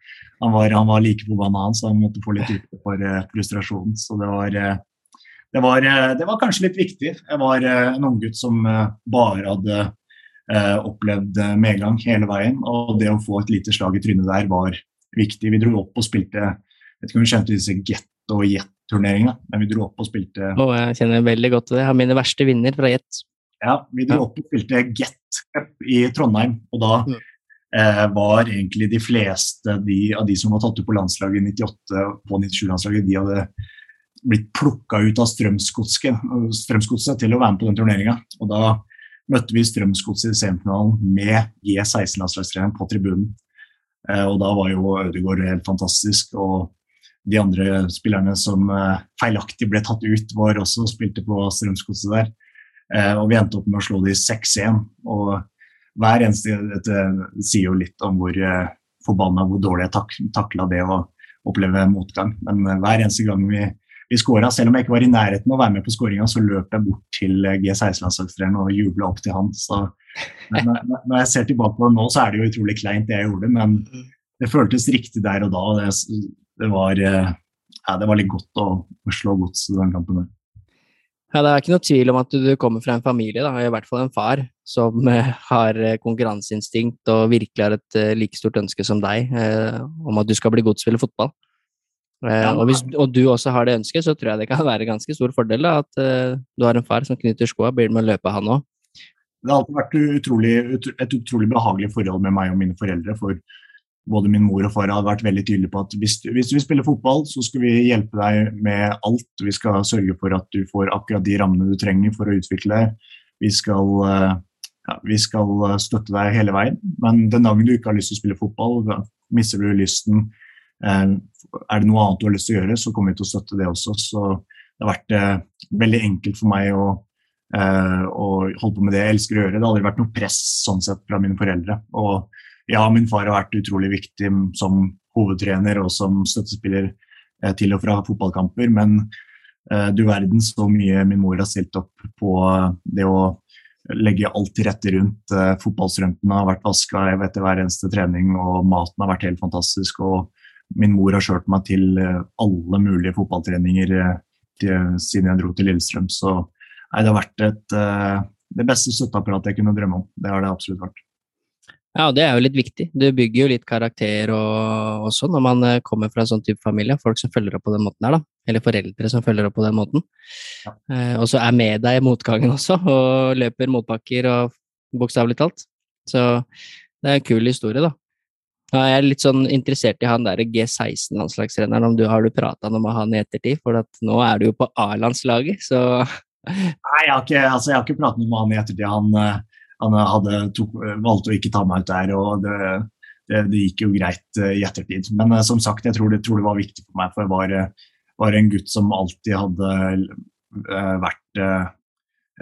han, var, han var, like forbanna, han, så han måtte få litt ute for frustrasjonen. Så det var, det, var, det var, kanskje litt viktig. Jeg var en unggutt som bare hadde opplevd medgang hele veien. Og det å få et lite slag i trynet der var viktig. Vi dro opp og spilte Jeg vet ikke om du kjente disse Get og Jet-turneringene, men vi dro opp og spilte oh, Jeg kjenner veldig godt til det. Jeg har mine verste vinner fra Jet. Ja, vi dro opp og spilte Get i Trondheim, og da mm. eh, var egentlig de fleste de, av de som var tatt ut på landslaget i 98 på 97-landslaget, de hadde blitt plukka ut av Strømsgodset til å være med på den turneringa. Og da møtte vi Strømsgodset i semifinalen med G16-landslagstreneren på tribunen. Eh, og da var jo Ødegaard helt fantastisk. og de andre spillerne som eh, feilaktig ble tatt ut, var også og spilte på Strømsgodset der. Eh, og vi endte opp med å slå de 6-1. Og hver eneste Dette sier jo litt om hvor forbanna hvor dårlig jeg tak, takla det å oppleve motgang. Men hver eneste gang vi, vi skåra, selv om jeg ikke var i nærheten av å være med på skåringa, så løp jeg bort til G16-landslagstreneren og jubla opp til han. Så når, når jeg ser tilbake på det nå, så er det jo utrolig kleint det jeg gjorde, men det føltes riktig der og da. Det, det, var, ja, det var litt godt å, å slå godset den kampen der. Ja, Det er ikke noe tvil om at du kommer fra en familie, da, i hvert fall en far, som eh, har eh, konkurranseinstinkt og virkelig har et eh, like stort ønske som deg eh, om at du skal bli god til å spille fotball. Eh, og hvis og du også har det ønsket, så tror jeg det kan være ganske stor fordel da, at uh, du har en far som knytter skoa. Blir det med å løpe, han òg? Det har alltid vært utrolig, et utrolig behagelig forhold med meg og mine foreldre. for både min mor og far har vært veldig tydelige på at hvis, hvis, du spiller fotball, så skal vi hjelpe deg med alt. Vi skal sørge for at du får akkurat de rammene du trenger for å utvikle deg. Vi skal, eh, ja, vi skal støtte deg hele veien. Men den dagen du ikke har lyst til å spille fotball, mister du lysten, er det noe annet du har lyst til å gjøre, så kommer vi til å støtte det også. Så det har vært veldig enkelt for meg å, å holde på med det jeg elsker å gjøre. Det har aldri vært noe press sånn sett fra mine foreldre. og ja, min far har vært utrolig viktig som hovedtrener og som støttespiller eh, til og fra fotballkamper, men eh, du verden så mye min mor har stilt opp på det å legge alt til rette rundt. Eh, fotballstrømpene har vært vaska etter hver eneste trening, og maten har vært helt fantastisk. og Min mor har kjørt meg til alle mulige fotballtreninger siden jeg dro til Lillestrøm. Så nei, det har vært et, det beste støtteapparatet jeg kunne drømme om. Det har det absolutt vært. Ja, det er jo litt viktig. Du bygger jo litt karakter og, og sånn når man eh, kommer fra en sånn type familie. Folk som følger opp på den måten her, da. Eller foreldre som følger opp på den måten. Ja. Eh, og så er med deg i motgangen også, og løper motbakker og bokstavelig talt. Så det er en kul historie, da. Ja, jeg er litt sånn interessert i han der G16-landslagstreneren, om du har du prata med han i ettertid? For nå er du jo på A-landslaget, så Nei, jeg har ikke, altså, ikke pratet med han i ettertid. Han, eh, han hadde tok, valgte å ikke ta meg ut der. og det, det, det gikk jo greit uh, i ettertid. Men som sagt, jeg tror det, tror det, var viktig for meg. For jeg var, var en gutt som alltid hadde vært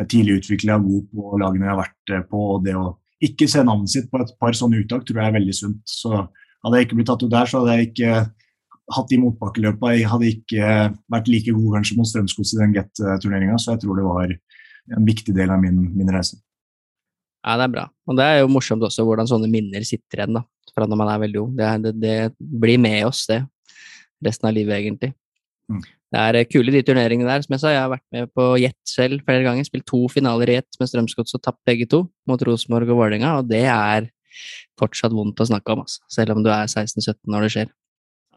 tidlig utvikla, god på lagene jeg har vært på. og det å ikke se navnet sitt på et par sånne uttak tror jeg er veldig sunt. Så hadde jeg ikke blitt tatt ut der, så hadde jeg ikke hatt de motbakkeløpa. Jeg hadde ikke vært like god kanskje mot Strømsgods i den Get-turneringa, så jeg tror det var en viktig del av min, min reise. Ja, det er bra. Og det er jo morsomt også hvordan sånne minner sitter igjen da, fra når man er veldig ung. Det, det, det blir med oss, det. Resten av livet, egentlig. Mm. Det er eh, kule de turneringene der. Som jeg sa, jeg har vært med på Jet selv flere ganger. Spilt to finaler i Jet med Strømsgodset og tapt begge to mot Rosenborg og Vålerenga, og det er fortsatt vondt å snakke om, altså. selv om du er 16-17 når det skjer.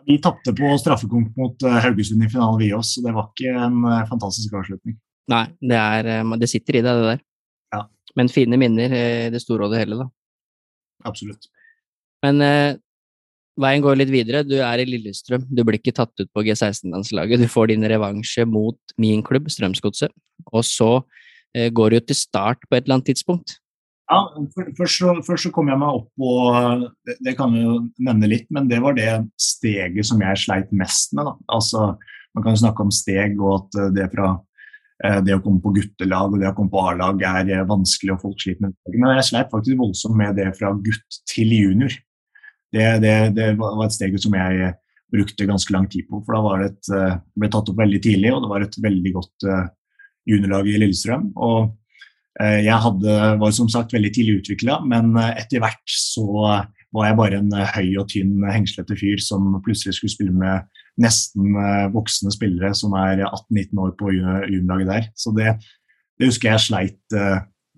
Vi tapte på straffekonk mot eh, Haugesund i finalen, vi også. Det var ikke en eh, fantastisk avslutning. Nei, det, er, det sitter i deg, det der. Men fine minner i det store og det hele, da. Absolutt. Men veien går litt videre. Du er i Lillestrøm. Du blir ikke tatt ut på G16-landslaget. Du får din revansje mot min klubb, Strømsgodset. Og så eh, går du til start på et eller annet tidspunkt. Ja, først så, først så, kom jeg meg opp på det, det, kan vi jo nevne litt, men det var det steget som jeg sleit mest med. Da. Altså, man kan snakke om steg, og at det fra Eh, det å komme på guttelag og det å komme på A-lag er eh, vanskelig, og folk sliter med det. Men jeg sleit faktisk voldsomt med det fra gutt til junior. Det, det, det var et steg som jeg brukte ganske lang tid på. For da var det et, eh, ble tatt opp veldig tidlig, og det var et veldig godt juniorlag i Lillestrøm. Og jeg hadde, var som sagt veldig tidlig utvikla, men etter hvert så var jeg bare en høy og tynn, hengslete fyr som plutselig skulle spille med nesten voksne spillere som er 18-19 år på juniorlaget der. Så det, det, husker jeg sleit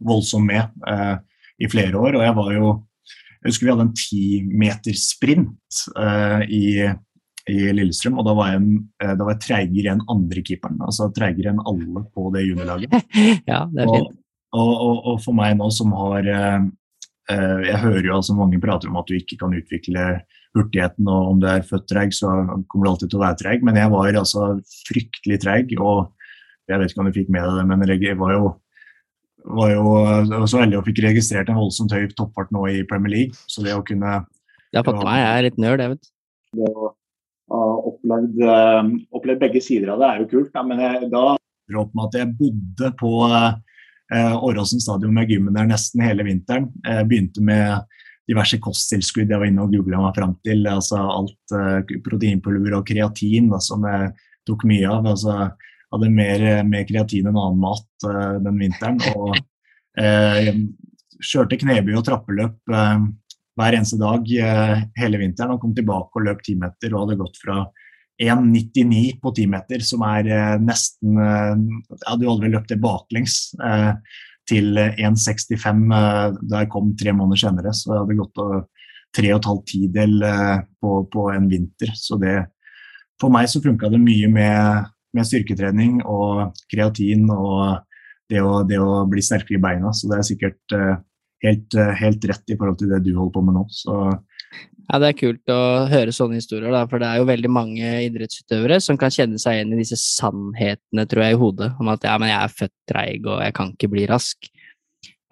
voldsomt med i flere år. Og jeg var jo Jeg husker vi hadde en timetersprint uh, i, i, Lillestrøm, og da var jeg, uh, da var jeg treigere enn andrekeeperen. Altså treigere enn alle på det juniorlaget. ja, det er fint. Og, og, og, og, for meg nå som har uh, Jeg hører jo altså mange prater om at du ikke kan utvikle hurtigheten, og om du er født treig, så kommer du alltid til å være treig. Men jeg var altså fryktelig treig, og jeg vet ikke om du fikk med deg det, men jeg var jo var jo så heldig og fikk registrert en voldsomt høy toppfart nå i Premier League. Så det å kunne Det for meg, er litt nerd, jeg, vet Det å ha opplevd, uh, opplevd, begge sider av det er jo kult. Ja, men jeg, da opp med at jeg bodde på eh, Åråsen stadion med gymmen der nesten hele vinteren. Jeg begynte med diverse kosttilskudd jeg var inne og googla meg fram til. altså Alt eh, proteinpulver og kreatin da, som jeg tok mye av. altså hadde mer, mer kreatin enn annen mat uh, den vinteren. Og uh, kjørte kneby og trappeløp uh, hver eneste dag hele vinteren. Og kom tilbake og løp timeter og hadde gått fra 1,99 på timeter, som er nesten Jeg hadde hadde aldri løpt det baklengs. til 1,65 da jeg kom tre måneder senere. Så jeg hadde gått tre og et halvt tidel på, på en vinter. Så det For meg så funka det mye med med styrketrening og kreatin og det å, det å, bli sterkere i beina. Så det er sikkert uh, helt, uh, helt, rett i forhold til det du holder på med nå. Så. Ja, Det er kult å høre sånne historier, da, for det er jo veldig mange idrettsutøvere som kan kjenne seg igjen i disse sannhetene, tror jeg, i hodet. Om at ja, men jeg er født treig og jeg kan ikke bli rask.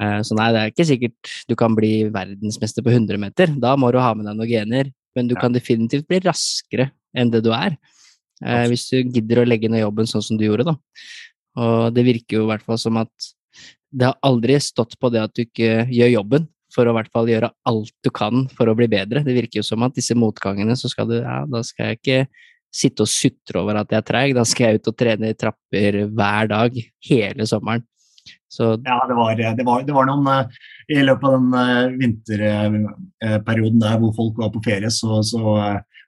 Uh, så nei, det er ikke sikkert du kan bli verdensmester på 100 meter. Da må du ha med deg noen gener, men du ja. kan definitivt bli raskere enn det du er. Eh, hvis du gidder å legge ned jobben sånn som du gjorde, da. Og det virker jo i hvert fall som at det har aldri stått på det at du ikke gjør jobben, for å i hvert fall gjøre alt du kan for å bli bedre. Det virker jo som at disse motgangene, så skal du Ja, da skal jeg ikke sitte og sutre over at jeg er treig, da skal jeg ut og trene i trapper hver dag hele sommeren. Så, ja, det var, det, var, det var, noen uh, I løpet av den uh, vinterperioden der hvor folk var på ferie, så, så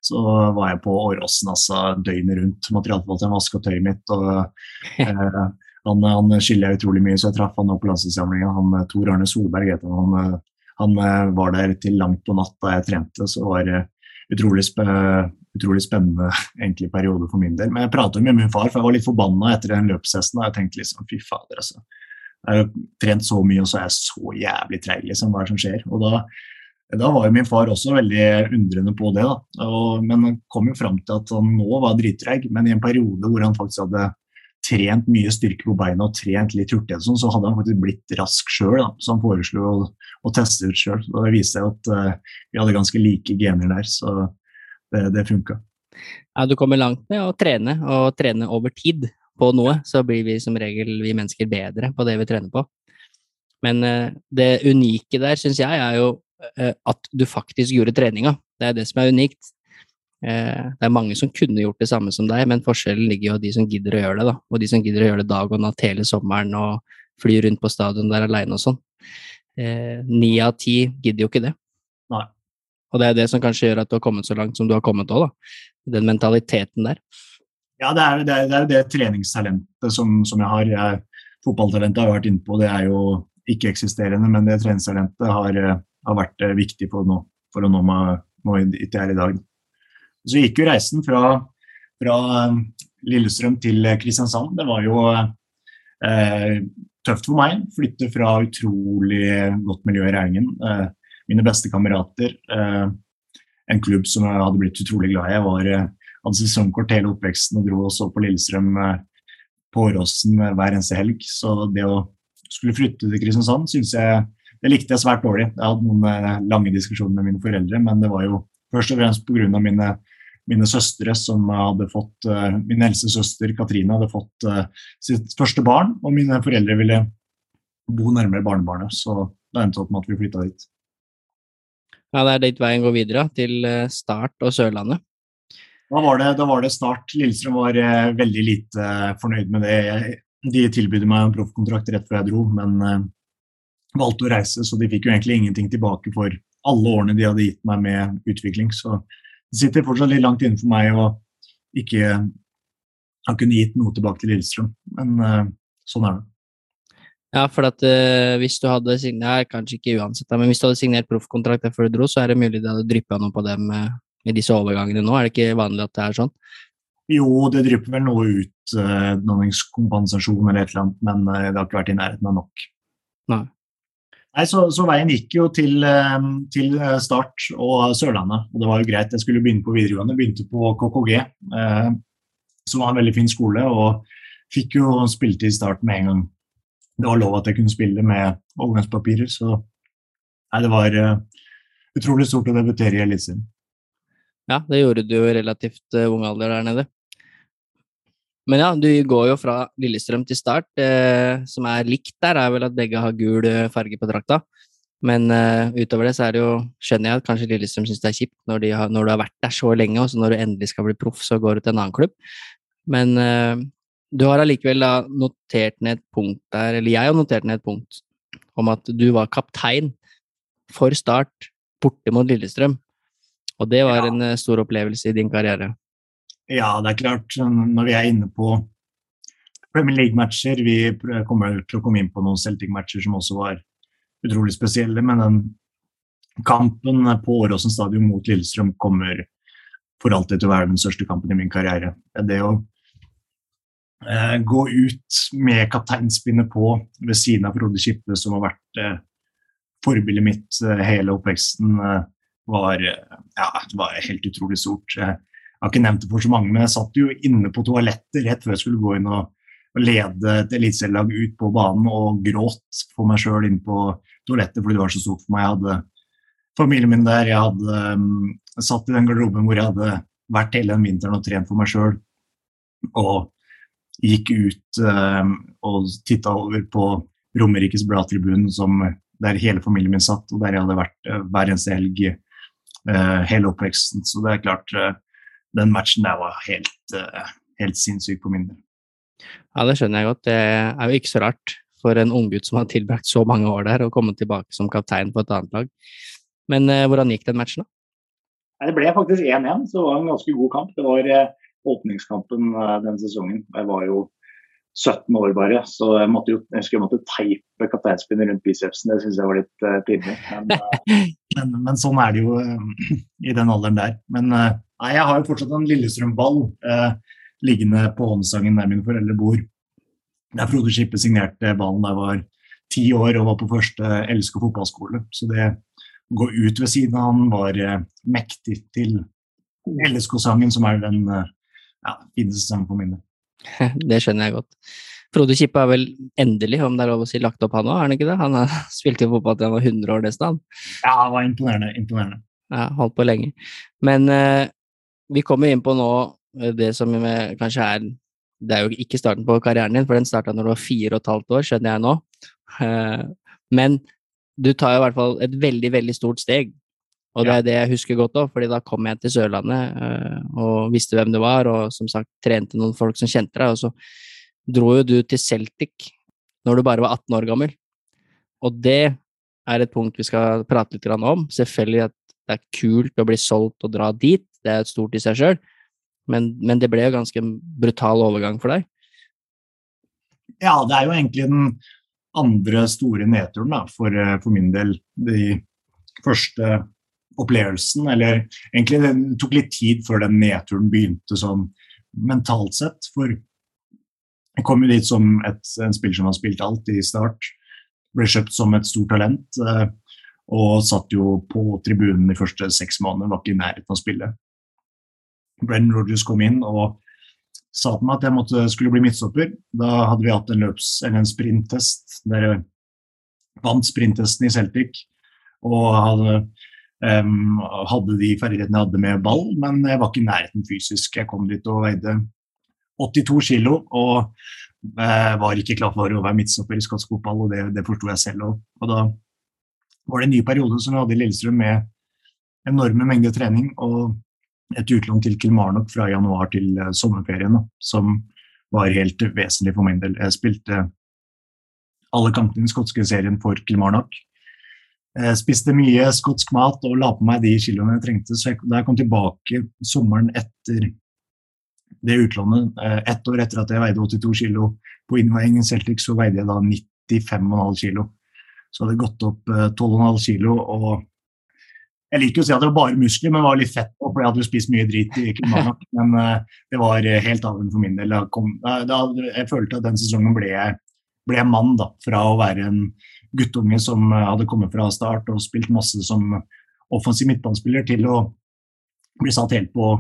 så var jeg på Åråsen altså, døgnet rundt. Materialforvalteren vaska tøyet mitt. og eh, Han, han skylder jeg utrolig mye, så jeg traff han på landslagssamlinga. Han Tor Arne Solberg het han. Han, han eh, var der til langt på natt da jeg trente, så var det utrolig, spe, utrolig spennende egentlig periode for min del. Men jeg pratet med min far, for jeg var litt forbanna etter den løpshesten. Jeg tenkte liksom fy fader, altså. Jeg har trent så mye, og så er jeg så jævlig treig, liksom. Hva er det som skjer? Og da da var jo min far også veldig undrende på det. da. Og, men han kom jo fram til at han nå var drittreig, men i en periode hvor han faktisk hadde trent mye styrke på beina og trent litt hurtighet, sånn, så hadde han faktisk blitt rask sjøl. Så han foreslo å, å teste ut sjøl. Det viste seg at uh, vi hadde ganske like gener der, så det, det funka. Ja, du kommer langt med å trene, og trene over tid på noe. Så blir vi som regel, vi mennesker, bedre på det vi trener på. Men uh, det unike der, syns jeg, er jo at du faktisk gjorde treninga. Det er det som er unikt. Eh, det er mange som kunne gjort det samme som deg, men forskjellen ligger jo i de som gidder å gjøre det. da, Og de som gidder å gjøre det dag og natt hele sommeren og fly rundt på stadion der aleine og sånn. Eh, ni av ti gidder jo ikke det. Nei. Og det er det som kanskje gjør at du har kommet så langt som du har kommet òg, da. Den mentaliteten der. Ja, det er, det er, det, er det treningstalentet som, som jeg har. Jeg, fotballtalentet har jeg vært inne på, det er jo ikke-eksisterende, men det treningstalentet har har vært eh, viktig nå, for å nå meg nå dit jeg er i dag. Så gikk jo reisen fra, fra eh, Lillestrøm til Kristiansand. Det var jo eh, tøft for meg. Flytte fra utrolig godt miljø i Rælingen. Eh, mine beste kamerater. Eh, en klubb som jeg hadde blitt utrolig glad i. Jeg var, eh, hadde sesongkort hele oppveksten og dro og så på Lillestrøm på Åråsen hver eneste helg. Så det å skulle flytte til Kristiansand syns jeg det likte jeg svært dårlig. Jeg hadde noen eh, lange diskusjoner med mine foreldre, men det var jo først og fremst pga. Mine, mine søstre som hadde fått uh, Min eldste søster Katrine hadde fått uh, sitt første barn, og mine foreldre ville bo nærmere barnebarnet, så det endte opp med at vi flytta dit. Ja, Det er dit veien går videre, til Start og Sørlandet? Da var det, da var det Start. Lillestrøm var veldig lite fornøyd med det. De tilbød meg en proffkontrakt rett før jeg dro, men valgte å reise, så de fikk jo egentlig ingenting tilbake for alle årene de hadde gitt meg med utvikling. Så det sitter fortsatt litt langt innenfor meg å ikke ha kunnet gitt noe tilbake til Lillestrøm, men uh, sånn er det. Ja, for at uh, hvis du hadde signert, kanskje ikke uansett, men hvis du hadde signert proffkontrakt før du dro, så er det mulig det hadde dryppa noe på dem uh, i disse overgangene nå. Er det ikke vanlig at det er sånn? Jo, det drypper vel noe ut, uh, eller et eller annet, men det har ikke vært i nærheten av nok. Nei. Nei, så, så, veien gikk jo til, til, Start og Sørlandet, og det var jo greit. Jeg skulle begynne på videregående, begynte på KKG, som var en veldig fin skole, og fikk jo spilt i Start med en gang det var lov at jeg kunne spille med overgangspapirer. Så nei, det var uh, utrolig stort å debutere i Eliteserien. Ja, det gjorde du jo i relativt uh, ung alder der nede. Men ja, du går jo fra Lillestrøm til Start. Eh, som er likt der, er vel at begge har gul eh, farge på drakta. Men eh, utover det så er det jo, skjønner jeg at kanskje Lillestrøm syns det er kjipt når, de har, når, du har vært der så lenge, og så når du endelig skal bli proff, så går du til en annen klubb. Men eh, du har allikevel notert ned et punkt der, eller jeg har notert ned et punkt om at du var kaptein for Start borte mot Lillestrøm. Og det var ja. en eh, stor opplevelse i din karriere. Ja, det er klart. Når vi er inne på Premier League-matcher Vi kommer til å komme inn på noen Celtic-matcher som også var utrolig spesielle, men den kampen på Åråsen stadion mot Lillestrøm kommer for alltid til å være den største kampen i min karriere. Det å eh, gå ut med kapteinspinnet på ved siden av Frode Kippe, som har vært eh, forbildet mitt eh, hele oppveksten, var, ja, var, helt utrolig stort. Jeg har ikke nevnt det for så mange, men jeg satt jo inne på toalettet rett før jeg skulle gå inn og, og lede et eliteserielag ut på banen og gråt for meg sjøl inn på toalettet fordi det var så stort for meg. Jeg hadde familien min der, jeg hadde um, satt i den garderoben hvor jeg hadde vært hele den vinteren og trent for meg sjøl. Og gikk ut um, og titta over på Romerikes Blad-tribunen, der hele familien min satt, og der jeg hadde vært uh, hver eneste helg uh, hele oppveksten. Så det er klart, den matchen der var helt, helt sinnssyk på min del. Ja, det skjønner jeg godt. Det er jo ikke så rart for en unggutt som har tilbrakt så mange år der, å komme tilbake som kaptein på et annet lag. Men hvordan gikk den matchen, da? Det ble faktisk 1-1, så det var en ganske god kamp. Det var åpningskampen eh, den sesongen. Jeg var jo 17 år bare, så jeg måtte jo jeg husker jeg måtte teipe kapteinspinnet rundt bicepsen. Det syns jeg var litt uh, pinlig. Men, uh, men, men, sånn er det jo uh, i den alderen der. Men nei, jeg har jo fortsatt en Lillestrøm-ball liggende på håndstangen der mine foreldre bor. Der Frode Skippe signerte ballen da jeg var ti år og var på første LSK fotballskole. Så det å gå ut ved siden av han var mektig til LSK-sangen, som er den ja, fineste sangen på minnet. Det skjønner jeg godt. Frode Kippe er vel endelig, om det er lov å si, lagt opp han òg, er han ikke det? Han har spilt i fotball til han var 100 år nesten. Ja, han var imponerende. imponerende. Ja, holdt på lenge. Men eh, vi kommer inn på nå eh, det som kanskje er Det er jo ikke starten på karrieren din, for den starta når du var fire og et halvt år, skjønner jeg nå. Eh, men du tar jo i hvert fall et veldig, veldig stort steg og det er det jeg husker godt òg, fordi da kom jeg til Sørlandet øh, og visste hvem du var, og som sagt trente noen folk som kjente deg, og så dro jo du til Celtic når du bare var 18 år gammel. Og det er et punkt vi skal prate litt om. Selvfølgelig at det er kult å bli solgt og dra dit, det er et stort i seg sjøl, men, men, det ble jo ganske brutal overgang for deg. Ja, det er jo egentlig den andre store nedturen da, for, øh, for min del. De første opplevelsen, eller egentlig det tok litt tid før den nedturen begynte sånn mentalt sett. For jeg kom jo dit som et, en spiller som har spilt alt i start. Ble kjøpt som et stort talent. Eh, og satt jo på tribunen de første seks månedene, var ikke i nærheten av å spille. Brennan Rogers kom inn og sa til meg at jeg måtte, skulle bli midtstopper. Da hadde vi hatt en løps, eller en sprinttest der jeg vant sprinttesten i Celtic. Og hadde Um, hadde de ferdighetene jeg hadde med ball, men jeg var ikke i nærheten fysisk. Jeg kom dit og veide 82 kilo og uh, var ikke klar for å være midtstopper i skotsk fotball, og det, det forsto jeg selv òg. Og da var det en ny periode som vi hadde i Lillestrøm med enorme mengder trening og et utlån til Kilmarnock fra januar til uh, sommerferien, da, som var helt vesentlig for min del. Jeg spilte alle kampene i den skotske serien for Kilmarnock. Jeg spiste mye skotsk mat og la på meg de kiloene jeg trengte. Så jeg, da jeg kom tilbake sommeren etter det utlånet, eh, ett år etter at jeg veide 82 kilo på innveiingen Celtic, så veide jeg da 95,5 kilo. Så hadde jeg gått opp 12,5 eh, kilo. og Jeg liker å si at det var bare muskler, men det var litt fett fordi jeg hadde spist mye drit. i Kilmarnock, Men det var helt avgjørende for min del. Jeg, kom, jeg følte at den sesongen ble jeg ble mann da, fra å være en guttunge som eh, hadde kommet fra start og spilt masse som offensiv midtbanespiller, til å bli satt helt på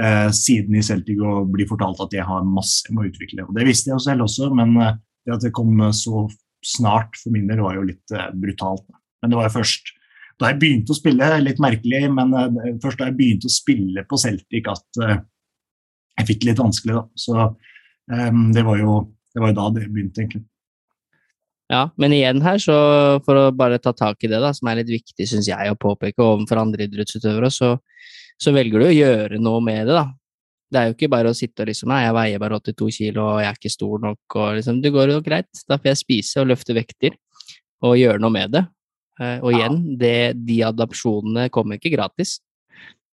eh, siden i Celtic og bli fortalt at jeg har masse jeg må utvikle. Og Det visste jeg jo selv også, men eh, det at det kom så snart for min del, var jo litt eh, brutalt. Men det var jo først da jeg begynte å spille, litt merkelig, men eh, først da jeg begynte å spille på Celtic at eh, jeg fikk det litt vanskelig. da. Så det var, jo, det var jo da det begynte, egentlig. Ja, men igjen her, så for å bare ta tak i det, da, som er litt viktig, syns jeg, å påpeke overfor andre idrettsutøvere, så, så, velger du å gjøre noe med det, da. Det er jo ikke bare å sitte og liksom Nei, jeg veier bare 82 kilo, og jeg er ikke stor nok, og liksom Det går jo greit. Da får jeg spise og løfte vekter og gjøre noe med det. Eh, og igjen, det, de adopsjonene kommer ikke gratis.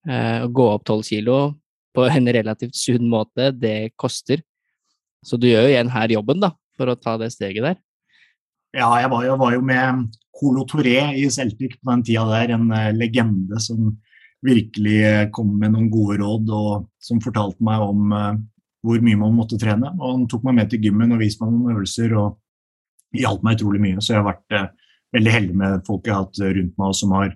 Eh, å gå opp 12 kilo på en relativt sunn måte, det koster. Så du gjør jo igjen her jobben, da, for å ta det steget der. Ja, jeg var jo, var jo med Colo Toré i Celtic på den tida der, en uh, legende som virkelig uh, kom med noen gode råd og som fortalte meg om uh, hvor mye man måtte trene. Og han tok meg med til gymmen og viste meg noen øvelser og hjalp meg utrolig mye. Så jeg har vært veldig heldig med folk jeg har hatt rundt meg som, har,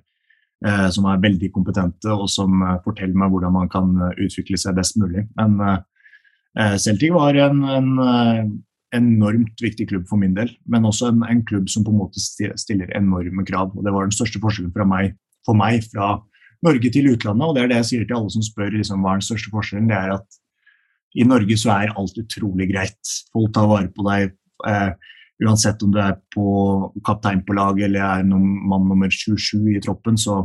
som er veldig kompetente og som forteller meg hvordan man kan utvikle seg best mulig. Men Celtic var en, en enormt viktig klubb for min del, men også en, en, klubb som på en måte stiller enorme krav. og Det var den største forskjellen meg, for meg fra Norge til utlandet. og Det er det jeg sier til alle som spør liksom, hva er den største forskjellen. Det er at i Norge så er alt utrolig greit. Folk tar vare på deg. Eh, uansett om du er på kaptein på laget eller er mann nummer 27 i troppen, så,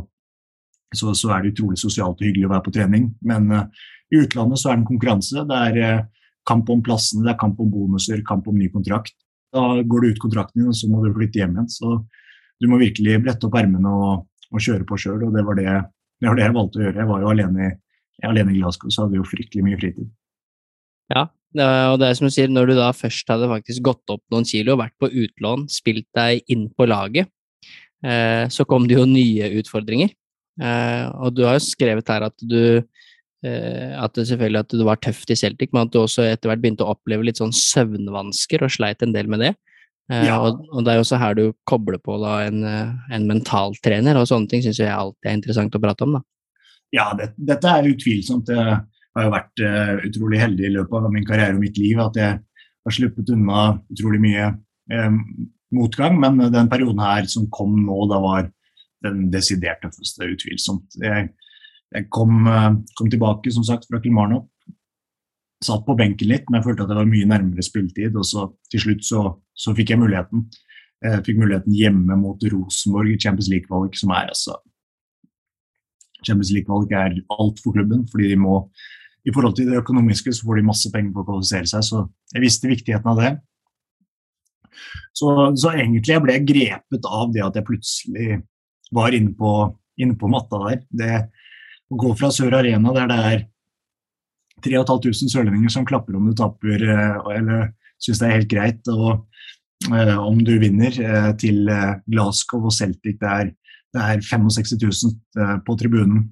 så, så, er det utrolig sosialt og hyggelig å være på trening. Men uh, i utlandet så er det en konkurranse. Det er uh, kamp om plassene, det er kamp om bonuser, kamp om ny kontrakt. Da går du ut kontrakten din, og så må du flytte hjem igjen. Så du må virkelig brette opp ermene og, og, kjøre på sjøl, og det var det, det var det, jeg valgte å gjøre. Jeg var jo alene, alene i Glasgow, så hadde jeg jo fryktelig mye fritid. Ja, og det er som du sier, når du da først hadde faktisk gått opp noen kilo, vært på utlån, spilt deg inn på laget, eh, så kom det jo nye utfordringer. Eh, og du har jo skrevet her at du at det selvfølgelig at det var tøft i Celtic, men at du også etter hvert begynte å oppleve litt sånn søvnvansker og sleit en del med det. Eh, ja. Og, og, det er jo også her du kobler på da en, eh, en mentaltrener, og sånne ting syns jeg alltid er interessant å prate om. da. Ja, det, dette er utvilsomt. Jeg har jo vært uh, utrolig heldig i løpet av min karriere og mitt liv at jeg har sluppet unna utrolig mye um, motgang, men den perioden her som kom nå, da var den desidert tøffeste, utvilsomt. Jeg, jeg kom, eh, kom, tilbake som sagt fra Kilmarnock. Satt på benken litt, men jeg følte at det var mye nærmere spilletid. Og så til slutt så, så fikk jeg muligheten. Jeg fikk muligheten hjemme mot Rosenborg i Champions League-valg, som er altså Champions League-valg er alt for klubben, fordi de må i forhold til det økonomiske så får de masse penger på å kvalifisere seg, så jeg visste viktigheten av det. Så, så egentlig ble jeg grepet av det at jeg plutselig var inne på, inne på matta der. Det, å gå fra Sør Arena, der det er 3500 sørlendinger som klapper om du taper eh, eller syns det er helt greit, og uh, om du vinner, uh, til Glasgow og Celtic, der det er 65 000 uh, på tribunen.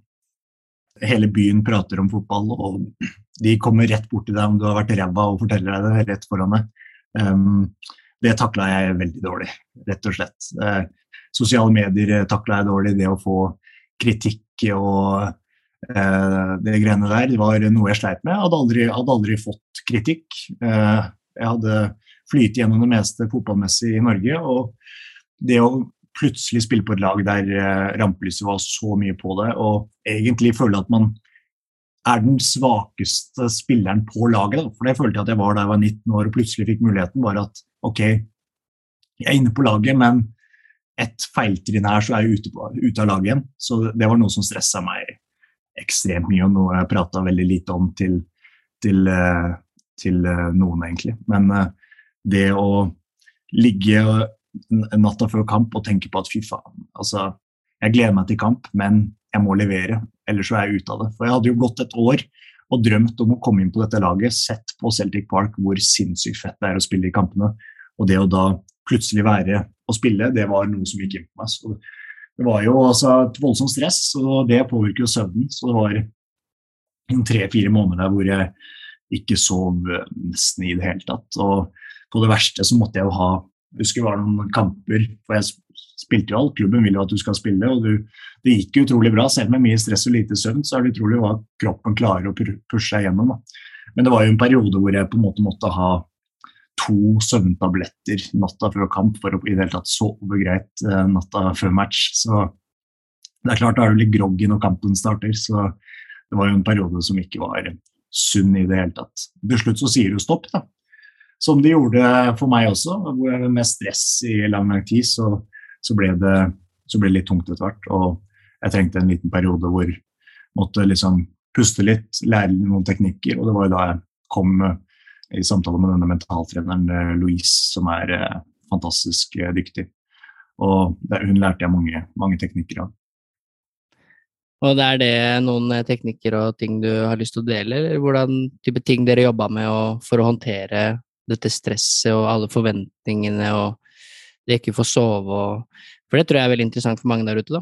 Hele byen prater om fotball, og de kommer rett bort til deg om du har vært ræva og forteller deg det rett foran deg. Um, det takla jeg veldig dårlig, rett og slett. sosiale medier takla jeg dårlig. Det å få kritikk og Eh, det greiene der var noe jeg sleit med. Jeg hadde aldri, hadde aldri fått kritikk. Eh, jeg hadde flytet gjennom det meste fotballmessig i Norge. Og det å plutselig spille på et lag der eh, rampelyset var så mye på det, og egentlig føle at man er den svakeste spilleren på laget. Da. For det følte jeg at jeg var da jeg var 19 år og plutselig fikk muligheten. Bare at ok, jeg er inne på laget, men et feiltrinn her, så er jeg ute, på, ute av laget igjen. Så det var noe som stressa meg ekstremt mye, og noe jeg prata veldig lite om til, til uh, til noen, egentlig. Men det å ligge natta før kamp og tenke på at fy faen, altså jeg gleder meg til kamp, men jeg må levere, ellers så er jeg ute av det. For jeg hadde jo gått et år og drømt om å komme inn på dette laget, sett på Celtic Park hvor sinnssykt fett det er å spille i kampene. Og det å da plutselig være og spille, det var noe som gikk inn på meg. Så det var jo altså et voldsomt stress, og det påvirker jo søvnen. Så det var tre-fire måneder hvor jeg ikke sov nesten i det hele tatt. Og på det verste så måtte jeg jo ha jeg husker det var noen kamper, for jeg spilte jo alt. Klubben vil jo at du skal spille, og du, det gikk utrolig bra. Selv med mye stress og lite søvn, så er det utrolig hva kroppen klarer å pushe seg gjennom. Da. Men det var jo en periode hvor jeg på en måte måtte ha to søvntabletter natta før kamp for å i det hele tatt sove greit eh, natta før match. Så det er klart da er du litt groggy når kampen starter, så det var jo en periode som ikke var sunn i det hele tatt. Til slutt så sier du stopp, da. Som de gjorde for meg også, hvor jeg med stress i lang, lang tid, så, så, ble det, så, ble det, litt tungt etter hvert. Og jeg trengte en liten periode hvor jeg måtte liksom puste litt, lære noen teknikker. Og det var jo da jeg kom i samtale med denne mentaltreneren eh, Louise, som er eh, fantastisk eh, dyktig. Og hun lærte jeg mange, mange teknikker av. Og det er det noen teknikker og ting du har lyst til å dele, eller hvordan type ting dere jobba med for å håndtere dette stresset og alle forventningene og det ikke få sove og For det tror jeg er veldig interessant for mange der ute, da.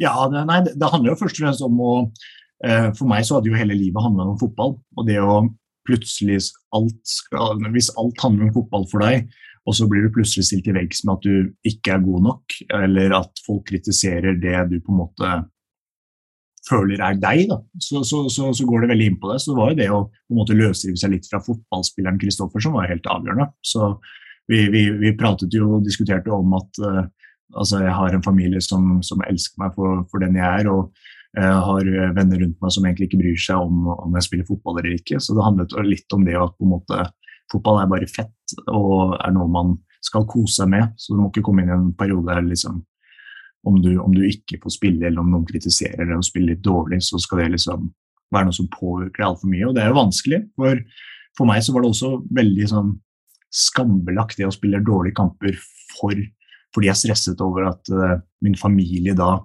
Ja, det, nei, det handler jo først og fremst om å For meg så hadde jo hele livet handla om fotball. Og det å plutselig alt skal, Hvis alt handler om fotball for deg, og så blir du plutselig stilt til veggs med at du ikke er god nok, eller at folk kritiserer det du på en måte føler er deg, så, så, så, så, går det veldig inn på det. Så det var jo det å på en måte løsrive seg litt fra fotballspilleren Kristoffer som var helt avgjørende. Så vi, vi, vi pratet jo og diskuterte om at uh, altså jeg har en familie som, som elsker meg for, for, den jeg er, og jeg uh, har venner rundt meg som egentlig ikke bryr seg om om jeg spiller fotball eller ikke. Så det handlet litt om det at på en måte fotball er bare fett og er noe man skal kose seg med. Så du må ikke komme inn i en periode der liksom om du, om du, ikke får spille, eller om noen kritiserer deg og spiller litt dårlig, så skal det liksom være noe som påvirker deg altfor mye. Og det er jo vanskelig. For, for meg så var det også veldig sånn skambelagt det å spille dårlige kamper for, fordi jeg stresset over at uh, min familie da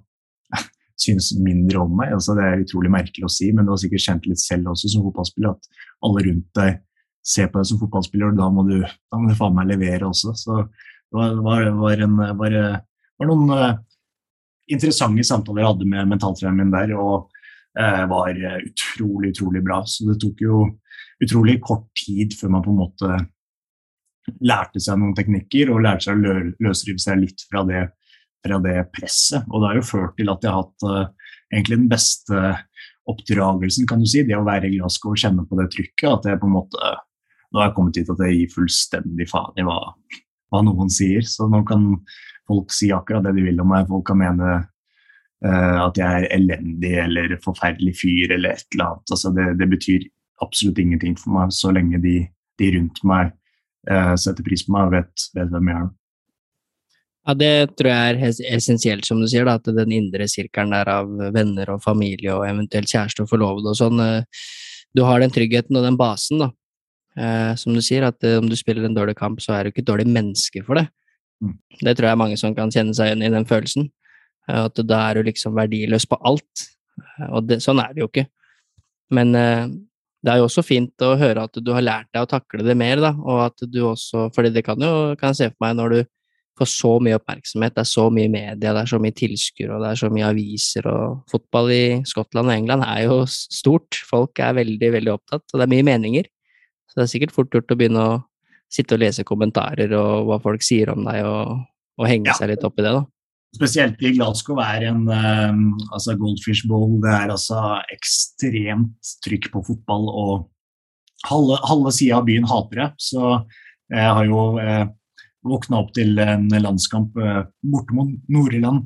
synes mindre om meg. Altså, det er utrolig merkelig å si, men du har sikkert kjent litt selv også som fotballspiller at alle rundt deg ser på deg som fotballspiller, og da må du, da må du faen meg levere også. Så det var, var, var, en, var, var noen uh, interessante samtaler jeg hadde med mentaltreneren min der, og uh, var utrolig, utrolig bra. Så det tok jo utrolig kort tid før man på en måte lærte seg noen teknikker og lærte seg å lø løsrive seg litt fra det, fra det, presset. Og det har jo ført til at jeg har hatt uh, egentlig den beste oppdragelsen, kan du si. Det å være i Glasgow og kjenne på det trykket. At jeg på en måte Nå har jeg kommet hit at jeg gir fullstendig faen i hva, hva noen sier. Så nå kan folk si akkurat det de vil om meg. Folk kan mene uh, at jeg er elendig eller forferdelig fyr eller et eller annet. Altså, det, det, betyr absolutt ingenting for meg så lenge de, de rundt meg uh, setter pris på meg og vet, vet hvem jeg er. Ja, Det tror jeg er essensielt, som du sier, da, at den indre sirkelen der av venner og familie og eventuelt kjæreste og forlovede og sånn, uh, du har den tryggheten og den basen, da. Eh, som du sier, at om du spiller en dårlig kamp, så er du ikke et dårlig menneske for det. Mm. Det tror jeg er mange som kan kjenne seg igjen i den følelsen. Eh, at da er du liksom verdiløs på alt. Eh, og det, sånn er det jo ikke. Men eh, det er jo også fint å høre at du har lært deg å takle det mer, da, og at du også fordi det kan jo kan jeg se for meg når du får så mye oppmerksomhet, det er så mye media, det er så mye tilskuere, og det er så mye aviser, og fotball i Skottland og England er jo stort. Folk er veldig, veldig opptatt, og det er mye meninger. Så det er sikkert fort gjort å begynne å sitte og lese kommentarer og hva folk sier om deg, og, og henge ja. seg litt opp i det, da. Spesielt i Glasgow er en um, altså Goldfish Bowl det er altså ekstremt trykk på fotball, og halve, halve sida av byen hater det. Så jeg har jo eh, våkna opp til en landskamp eh, borte mot Nord-Irland.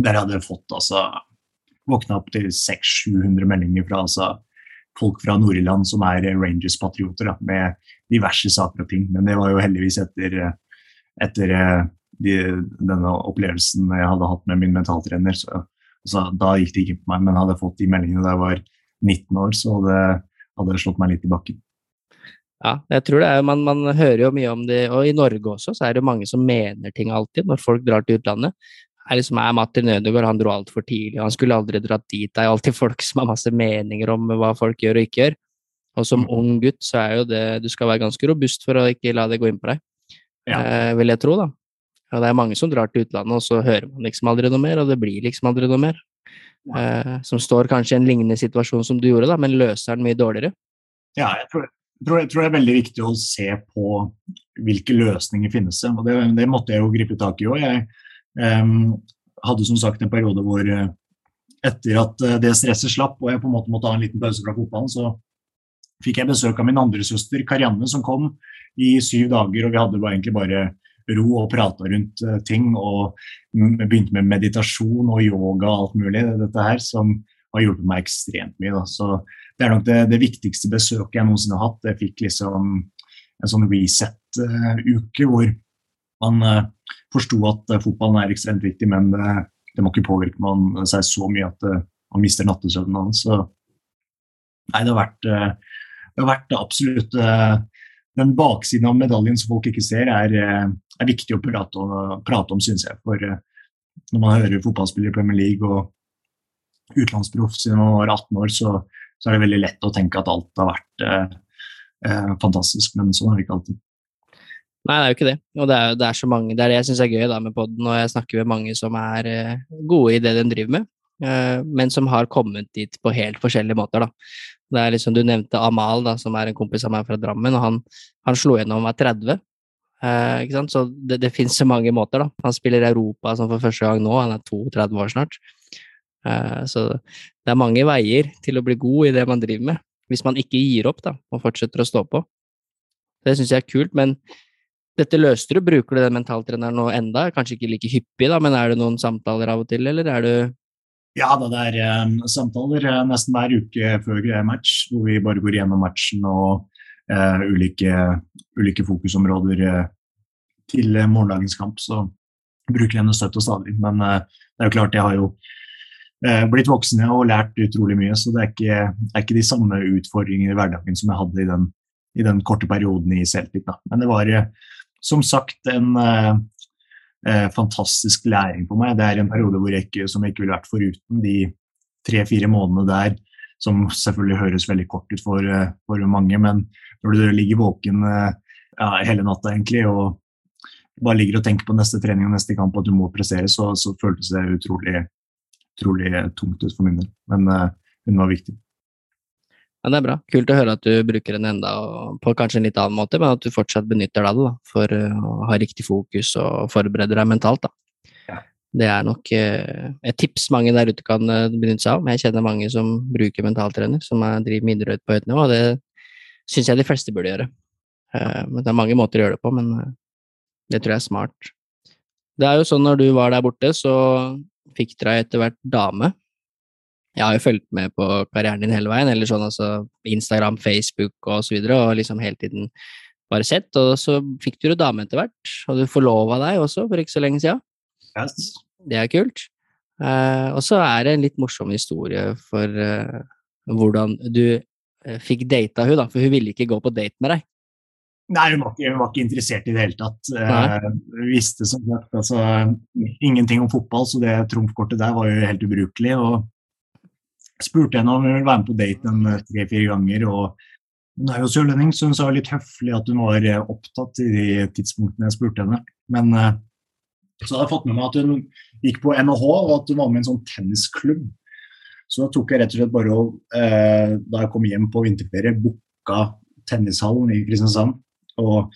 Der jeg hadde fått altså Våkna opp til 600-700 meldinger fra altså, folk fra Nord-Irland som er Rangers-patrioter, med diverse saker og ting. Men det var jo heldigvis etter, etter eh, de, denne opplevelsen jeg hadde hatt med min mentaltrener. Så, så, da gikk det ikke på meg, men hadde jeg fått de meldingene da jeg var 19 år, så hadde, hadde slått meg litt i bakken. Ja, jeg tror det er, man, man hører jo mye om det, og i Norge også, så er det mange som mener ting alltid når folk drar til utlandet. Er liksom, er Martin Ødegaard han dro altfor tidlig, og han skulle aldri dratt dit. Det er alltid folk som har masse meninger om hva folk gjør og ikke gjør. Og som mm. ung gutt så er jo det Du skal være ganske robust for å ikke la det gå inn på deg, ja. eh, vil jeg tro, da. Og det er mange som drar til utlandet, og så hører man liksom aldri noe mer, og det blir liksom aldri noe mer. Eh, som står kanskje i en lignende situasjon som du gjorde, da, men løser den mye dårligere. Ja, jeg tror det tror, jeg tror det er veldig viktig å se på hvilke løsninger finnes det. og Det, det måtte jeg jo gripe tak i òg. Jeg um, hadde som sagt en periode hvor uh, etter at uh, det stresset slapp og jeg på en måte måtte ha en liten pause fra fotballen, så fikk jeg besøk av min andre søster Karianne som kom i syv dager. og Vi hadde bare, egentlig bare ro og prata rundt uh, ting. og Begynte med meditasjon og yoga og alt mulig. dette her, Som har hjulpet meg ekstremt mye. Da. Så det er nok det, det, viktigste besøket jeg noensinne har hatt. Jeg fikk liksom en sånn reset-uke hvor man uh, forsto at uh, fotballen er ekstremt viktig, men det, det må ikke påvirke man seg så mye at man mister nattesøvnen hans. Så nei, det har vært, det har vært absolutt den baksiden av medaljen som folk ikke ser, er, er viktig å prate om, prate om syns jeg. For når man hører fotballspillere i Premier League og utenlandsproff siden man var 18 år, så så er det veldig lett å tenke at alt har vært eh, eh, fantastisk, men sånn er det ikke alltid. Nei, det er jo ikke det. Og det er, det er så mange, det er det jeg syns er gøy da med poden, og jeg snakker med mange som er eh, gode i det de driver med, eh, men som har kommet dit på helt forskjellige måter. da. Det er liksom, Du nevnte Amal, da, som er en kompis av meg fra Drammen, og han, han slo gjennom var 30. Eh, ikke sant? Så det, det finnes så mange måter. da. Han spiller Europa som for første gang nå, han er 32 år snart. Eh, så det er mange veier til å bli god i det man driver med, hvis man ikke gir opp da, og fortsetter å stå på. Det syns jeg er kult, men dette løste du. Bruker du den mentaltreneren nå enda? Kanskje ikke like hyppig, da, men er det noen samtaler av og til, eller er du Ja det er um, samtaler uh, nesten hver uke før match, hvor vi bare går gjennom matchen og uh, ulike, ulike, fokusområder uh, til morgendagens kamp. Så bruker jeg henne støtt og stadig. Men det er jo klart, jeg har jo Eh, blitt voksne og lært utrolig mye. Så det er ikke, er ikke de samme utfordringene i hverdagen som jeg hadde i den, i den korte perioden i Celtic. Da. Men det var eh, som sagt en eh, eh, fantastisk læring for meg. Det er en periode jeg ikke, som jeg ikke ville vært foruten de tre-fire månedene der, som selvfølgelig høres veldig kort ut for, for mange, men når du ligger våken ja, hele natta egentlig og bare ligger og tenker på neste trening og neste kamp at du må prestere, så, så føltes det utrolig utrolig tungt ut for min del. Men uh, hun var viktig. Ja, Det er bra. Kult å høre at du bruker den enda på kanskje en litt annen måte, men at du fortsatt benytter deg av det for uh, å ha riktig fokus og forberede deg mentalt. da. Ja. Det er nok uh, et tips mange der ute kan benytte seg av. Jeg kjenner mange som bruker mentaltrener, som er, driver med idrett på høyt nivå, og det syns jeg de fleste burde gjøre. men Det er mange måter å gjøre det på, men det tror jeg er smart. Det er jo sånn når du var der borte, så fikk deg etter hvert dame. Jeg har jo fulgt med på karrieren din hele veien, eller sånn altså Instagram, Facebook og så videre, og liksom hele tiden bare sett. Og så fikk du jo dame etter hvert, og du forlova deg også for ikke så lenge siden. Yes. Det er kult. Uh, og så er det en litt morsom historie for uh, hvordan du uh, fikk data hun da, for hun ville ikke gå på date med deg. Nei, hun var, ikke, hun var ikke, interessert i det hele tatt. Uh, visste som sagt altså, ingenting om fotball, så det trumfkortet der var jo helt ubrukelig. og spurte henne om hun ville være med på date en eh, tre-fire ganger. og Hun er jo sørlending, så hun sa litt høflig at hun var eh, opptatt i de tidspunktene jeg spurte henne. Men uh, så hadde jeg fått med meg at hun gikk på NHH, og at hun var med i en sånn tennisklubb. Så da tok jeg rett og slett bare og, uh, da jeg kom hjem på vinterferie, booka tennishallen i Kristiansand og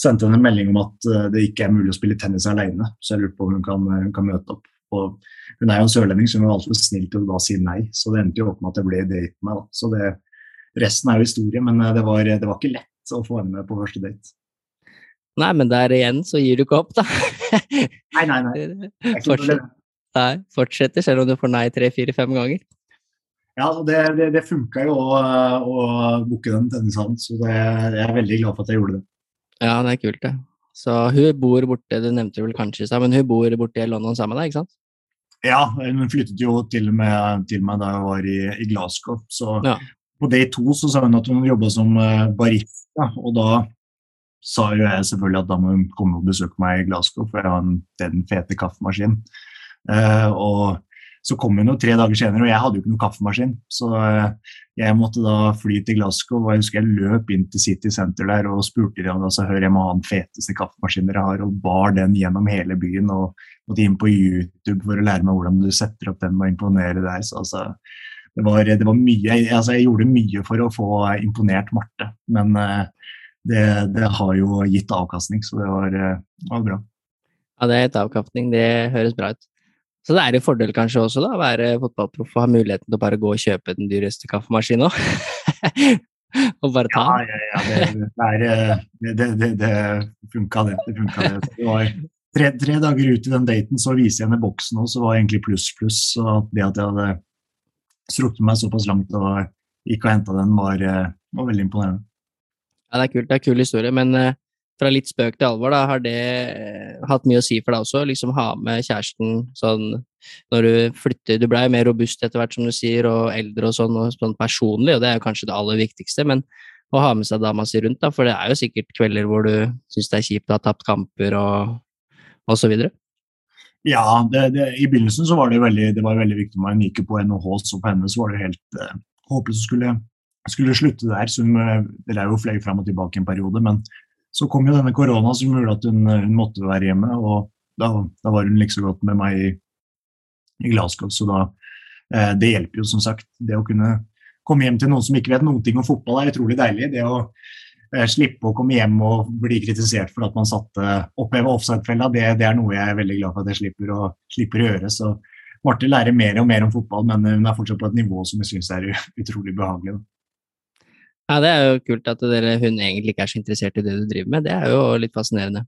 sendte henne en melding om at eh, det ikke er mulig å spille tennis alene. Så jeg lurte på om hun kan, hun kan møte opp. Og hun er jo en sørlending, så hun var altfor snill til å da si nei. Så det endte jo opp med at det ble date med meg. Så det, resten er jo historie, men eh, det var, det var ikke lett å få henne med på første date. Nei, men der igjen så gir du ikke opp, da. nei, nei, nei. Fortsett, nei. Fortsetter selv om du får nei tre, fire, fem ganger. Ja, det, det, det funka jo å, å booke den tennishallen, så det, jeg er veldig glad for at jeg gjorde det. Ja, det er kult, det. Så hun bor borte, du nevnte vel kanskje i men hun bor borte i London sammen med deg, ikke sant? Ja, hun flyttet jo til og med til meg da jeg var i, i Glasgow, så ja. på day to så sa hun at hun jobba som barista, og da sa jo jeg selvfølgelig at da må hun komme og besøke meg i Glasgow, for jeg har den fete kaffemaskinen. Eh, og så kom hun jo tre dager senere, og jeg hadde jo ikke noen kaffemaskin. Så uh, jeg måtte da fly til Glasgow, og jeg husker jeg løp inn til City Center der og spurte dem altså, hør, jeg må ha den feteste kaffemaskinen dere har, og bar den gjennom hele byen. og måtte inn på YouTube for å lære meg hvordan du setter opp den og imponere der. Så altså, det var, det var mye, altså, jeg gjorde mye for å få imponert Marte, men uh, det, det, har jo gitt avkastning, så det var, eh, var bra. Ja, det er gitt avkastning. Det høres bra ut. Så det er en fordel kanskje også da, å være fotballproff og ha muligheten til å bare gå og kjøpe den dyreste kaffemaskinen òg? og bare ta den? Ja, ja, ja det, det, det, det, det funka, det. Det funka, det. det var tre, tre, dager ut i den daten så viser jeg henne boksen, og så var egentlig pluss, pluss. Og det at jeg hadde strukket meg såpass langt og gikk og henta den, var, eh, var veldig imponerende. Ja, det er kult. Det er en kul historie, men uh, fra litt spøk til alvor, da, har det uh, hatt mye å si for deg også? Liksom ha med kjæresten sånn når du flytter Du blei mer robust etter hvert, som du sier, og eldre og sånn, og sånn personlig, og det er jo kanskje det aller viktigste, men å ha med seg dama si rundt, da, for det er jo sikkert kvelder hvor du syns det er kjipt å ha tapt kamper og, og så videre. Ja, det, det, i begynnelsen så var det veldig, det var veldig viktig for meg. Hun gikk på NHH, så på henne så var det helt uh, håpløst å skulle skulle slutte der. Så hun drev jo fløy fram og tilbake en periode. Men så kom jo denne korona som gjorde at hun, hun måtte være hjemme. Og da, da, var hun like så godt med meg i, i Glasgow. Så da eh, Det hjelper jo som sagt. Det å kunne komme hjem til noen som ikke vet noen ting om fotball, er utrolig deilig. Det å eh, slippe å komme hjem og bli kritisert for at man satte oppheva offside-fella, det, det, er noe jeg er veldig glad for at jeg slipper å, slipper å gjøre. Så Marte lærer mer og mer om fotball, men hun er fortsatt på et nivå som jeg syns er utrolig behagelig. Da. Ja, det er jo kult at dere, hun egentlig ikke er så interessert i det du driver med. Det er jo litt fascinerende.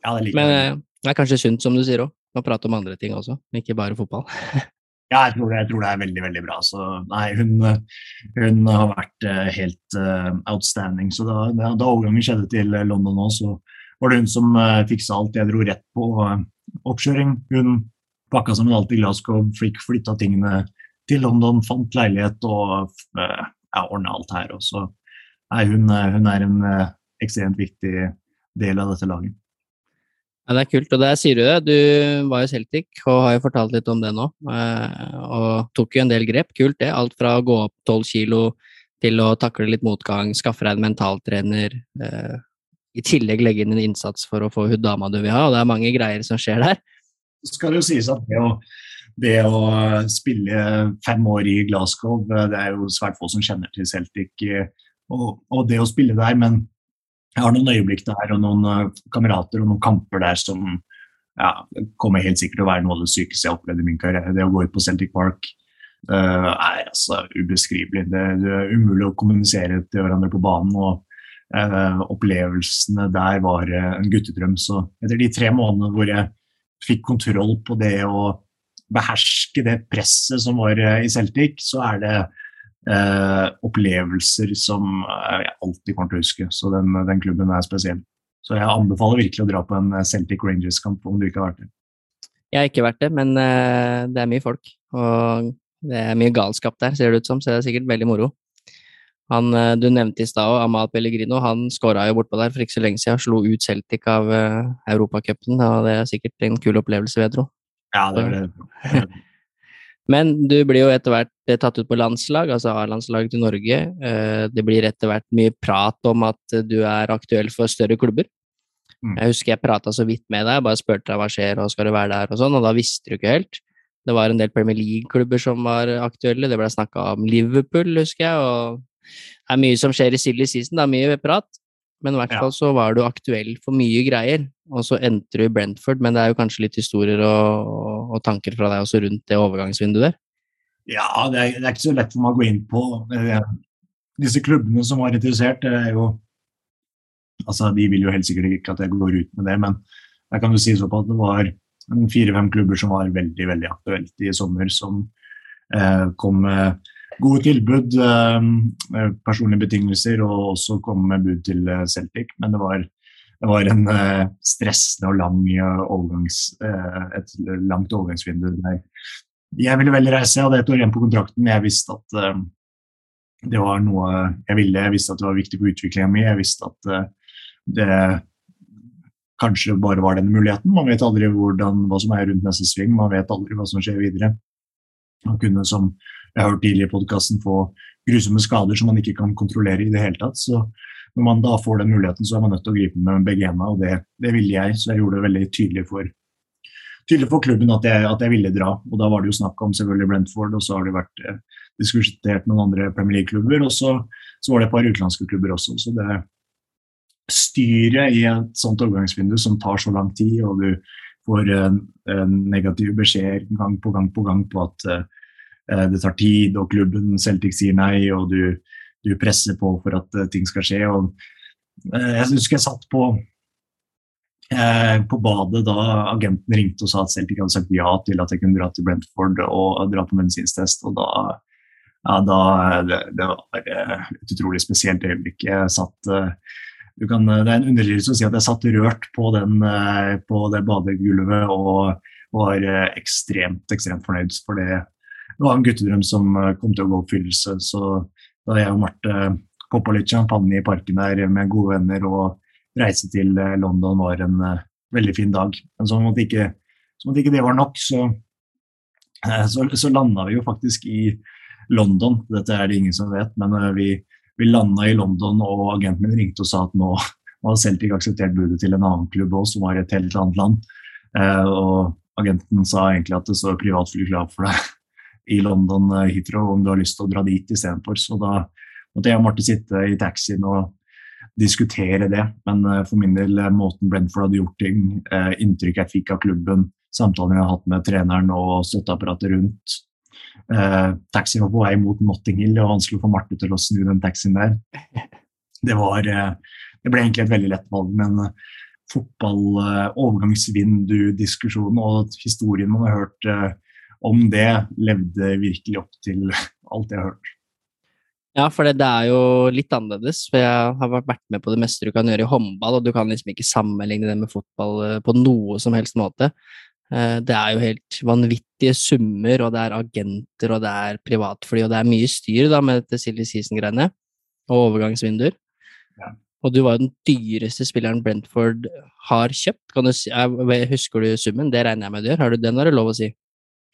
Ja, det liker Men eh, det er kanskje sunt, som du sier òg, å prate om andre ting også, ikke bare fotball. ja, jeg tror, det, jeg tror, det, er veldig, veldig bra. Så nei, hun, hun har vært uh, helt uh, outstanding. Så da, da, da, overgangen skjedde til London nå, så var det hun som uh, fiksa alt. Jeg dro rett på oppkjøring. Hun pakka sammen alt i Glasgow, fikk flytta tingene til London, fant leilighet og ja, ordne alt her. Og så er hun, hun er en eh, ekstremt viktig del av dette laget. Ja, Det er kult. Og der sier du det. Du var jo Celtic og har jo fortalt litt om det nå. Eh, og tok jo en del grep. Kult det. Alt fra å gå opp tolv kilo til å takle litt motgang, skaffe deg en mentaltrener. Eh, I tillegg legge inn en innsats for å få hun dama du vil ha. Og det er mange greier som skjer der. Så skal det jo sies at det å det å spille fem år i Glasgow, det er jo svært få som kjenner til Celtic eh, og, og det å spille der. Men jeg har noen øyeblikk der og noen eh, kamerater og noen kamper der som ja, kommer helt sikkert til å være noe av det sykeste jeg har opplevd i min karriere. Det å gå ut på Celtic Park uh, er altså ubeskrivelig. Det, det, er umulig å kommunisere til hverandre på banen. og uh, Opplevelsene der var uh, en guttedrøm. Så etter de tre månedene hvor jeg fikk kontroll på det å beherske det presset som var eh, i Celtic, så er det eh, opplevelser som eh, jeg alltid kommer til å huske. Så den, den, klubben er spesiell. Så jeg anbefaler virkelig å dra på en eh, Celtic Rangers-kamp om du ikke har vært det. Jeg har ikke vært det, men det er mye folk. Og det er mye galskap der, ser det ut som, så det er sikkert veldig moro. Han du nevnte i stad, Amal Pellegrino, han skåra jo bortpå der for ikke så lenge siden. Slo ut Celtic av uh, Europacupen, og det er sikkert en kul opplevelse, vil jeg tro. Ja, det var det. Men du blir jo etter hvert eh, tatt ut på landslag, altså A-landslaget til Norge. Eh, det blir etter hvert mye prat om at du er aktuell for større klubber. Mm. Jeg husker jeg prata så vidt med deg, bare spurte deg hva skjer og skal du være der og sånn, og da visste du ikke helt. Det var en del Premier League-klubber som var aktuelle, det ble snakka om Liverpool, husker jeg, og det er mye som skjer i silly season, det er mye prat. Men i hvert fall så var du aktuell for mye greier, og så endte du i Brentford. Men det er jo kanskje litt historier og, og tanker fra deg også rundt det overgangsvinduet der? Ja, det er, det er, ikke så lett for meg å gå inn på. Eh, disse klubbene som var interessert, det er jo Altså, de vil jo helt sikkert ikke at jeg går ut med det, men jeg kan jo si såpass at det var fire-fem klubber som var veldig, veldig aktuelt i sommer, som eh, kom med gode tilbud, eh, personlige betingelser og også komme med bud til eh, Celtic. Men det var, det var en eh, stressende og lang overgangs, et langt overgangsvindu. Jeg ville veldig reise, jeg hadde et år igjen på kontrakten. Jeg visste at det var noe jeg ville. Jeg visste at det var viktig for utviklinga mi. Jeg visste at det kanskje bare var denne muligheten. Man vet aldri hvordan, hva som er rundt neste sving, man vet aldri hva som skjer videre. Man kunne, som jeg har hørt tidligere i podkasten, få grusomme skader som man ikke kan kontrollere i det hele tatt. Så når man da får den muligheten, så er man nødt til å gripe med begge hendene, og det, det, ville jeg. Så jeg gjorde det veldig tydelig for, tydelig for klubben at jeg, at jeg, ville dra. Og da var det jo snakk om selvfølgelig Brentford, og så har det vært eh, diskutert noen andre Premier League-klubber, og så, så, var det et par utenlandske klubber også. Så det, styret i et sånt overgangsvindu som tar så lang tid, og du får en, negativ beskjed gang på gang på gang på at uh, det tar tid, og klubben Celtic sier nei, og du, du presser på for at uh, ting skal skje. Og, uh, jeg husker jeg satt på, på badet da agenten ringte og sa at Celtic hadde sagt ja til at jeg kunne dra til Brentford og dra på medisinstest. og da ja, da, det, det var et utrolig spesielt øyeblikk. Jeg satt kan, det er en underdrivelse å si at jeg satt rørt på, den, eh, på det badegulvet og var eh, ekstremt, ekstremt fornøyd. For det var en guttedrøm som eh, kom til å gå oppfyllelse. Så da jeg og Marte poppa litt champagne i parken der med gode venner og reise til London var en veldig fin dag. Men som at ikke, som ikke det var nok, så, så, så landa vi jo faktisk i London. Dette er det ingen som vet, men vi vi landa i London, og agenten min ringte og sa at nå hadde Celtic akseptert budet til en annen klubb også, som var i et helt annet land. Eh, og agenten sa egentlig at det står privatfly klart for deg i London eh, Heathrow om du har lyst til å dra dit istedenfor. Så da måtte jeg og Marte sitte i taxien og diskutere det. Men eh, for min del, eh, måten Brentford hadde gjort ting, inntrykket jeg fikk av klubben, samtalen jeg har hatt med treneren og støtteapparatet rundt, Eh, taxien var på vei mot Notting Hill, det var vanskelig å få Marte til å snu den taxien der. Det, var, det ble egentlig et veldig lett valg, men fotball, overgangsvindu-diskusjonen og historien man har hørt om det, levde virkelig opp til alt jeg har hørt. Ja, for det, det, er jo litt annerledes. For jeg har vært med på det meste du kan gjøre i håndball, og du kan liksom ikke sammenligne det med fotball eh, på noe som helst måte. Eh, det er jo helt vanvittige summer, og det er agenter, og det er privatfly, og det er mye styr da med dette Silje season-greiene, og overgangsvinduer. Ja. Og du var jo den dyreste spilleren Brentford har kjøpt. Kan du si, husker du summen? Det regner jeg med du gjør. Har du den, har du lov å si?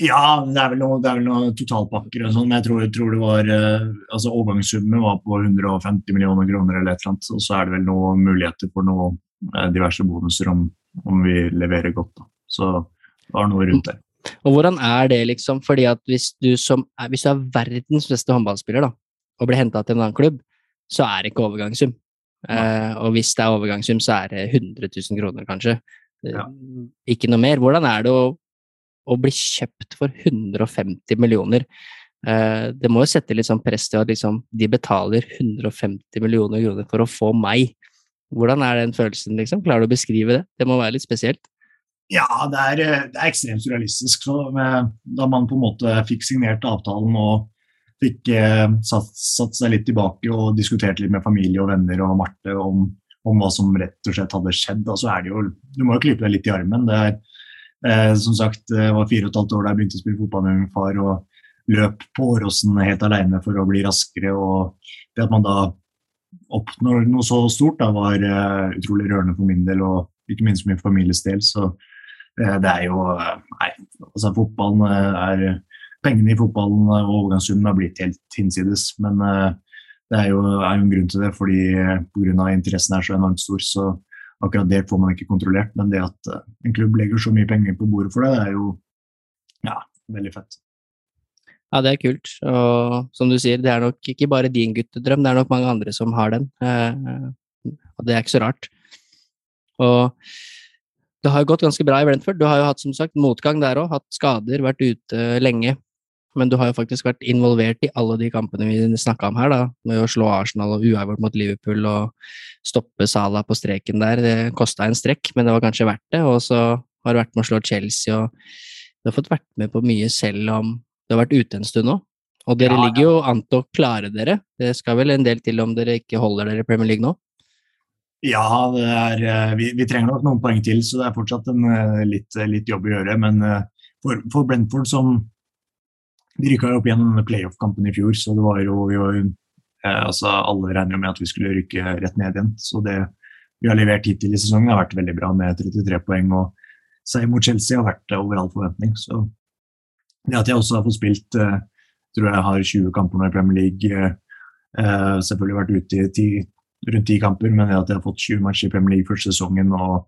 Ja, det er vel noen noe totalpakker og sånn, men jeg tror, tror, det var uh, altså Overgangssummen var på 150 millioner kroner eller et eller annet, og så er det vel noen muligheter for noen uh, diverse bonuser om, om vi leverer godt. Da. Så det var noe rundt det. Og hvordan er det, liksom? Fordi at hvis du, som, hvis du er verdens beste håndballspiller da, og blir henta til en annen klubb, så er det ikke overgangssum. Uh, og hvis det er overgangssum, så er det 100 000 kroner, kanskje. Eh, ja. Ikke noe mer. Hvordan er det å, å bli kjøpt for 150 millioner? Uh, det må jo sette litt sånn press til at liksom, de betaler 150 millioner kroner for å få meg. Hvordan er den følelsen, liksom? Klarer du å beskrive det? Det må være litt spesielt. Ja, det er, eh, det er ekstremt surrealistisk. Med, da man på en måte fikk signert avtalen og fikk eh, satt, satt, seg litt tilbake og diskutert litt med familie og venner og Marte om, om hva som rett og slett hadde skjedd, da, så er det jo Du må jo klype deg litt i armen. Det er, eh, som sagt, jeg var fire og et halvt år da jeg begynte å spille fotball med min far og løp på Åråsen helt alene for å bli raskere. og Det at man da oppnår noe så stort, da, var eh, utrolig rørende for min del, og ikke minst for min families del. så Eh, det er jo eh, Nei, altså fotballen eh, er Pengene i fotballen og overgangssummen har blitt helt hinsides. Men det er jo, er jo en grunn til det, fordi pga. interessen er så enormt stor. så akkurat det får man ikke kontrollert. Men det at en klubb legger så mye penger på bordet for det, det er jo ja, veldig fett. Ja, det er kult. Og som du sier, det er nok ikke bare din guttedrøm, det er nok mange andre som har den. Og det er ikke så rart. Og det har jo gått ganske bra i Brentford. Du har jo hatt som sagt motgang der òg, hatt skader, vært ute lenge. Men du har jo faktisk vært involvert i alle de kampene vi snakka om her, da. Med å slå Arsenal og uavgjort mot Liverpool og stoppe Salah på streken der. Det kosta en strekk, men det var kanskje verdt det. Og så har du vært med å slå Chelsea, og du har fått vært med på mye selv om du har vært ute en stund nå. Og dere ja, ja. ligger jo an til å klare dere. Det skal vel en del til om dere ikke holder dere i Premier League nå? Ja, er, eh, vi, vi, trenger nok noen poeng til, så det er fortsatt en, eh, litt, litt, jobb å gjøre. Men eh, for, for Brentford, som de rykka opp igjen playoff-kampen i fjor, så det var jo, vi var Eh, altså, alle regner jo med at vi skulle rykke rett ned igjen. Så det vi har levert hittil i sesongen har vært veldig bra med 33 poeng. og seier mot Chelsea har vært over all forventning. Så det at jeg også har fått spilt eh, tror jeg har 20 kamper nå i Premier League. Eh, selvfølgelig vært ute i 10, rundt ti kamper, men det at jeg har fått 20 matcher i Premier League første sesongen og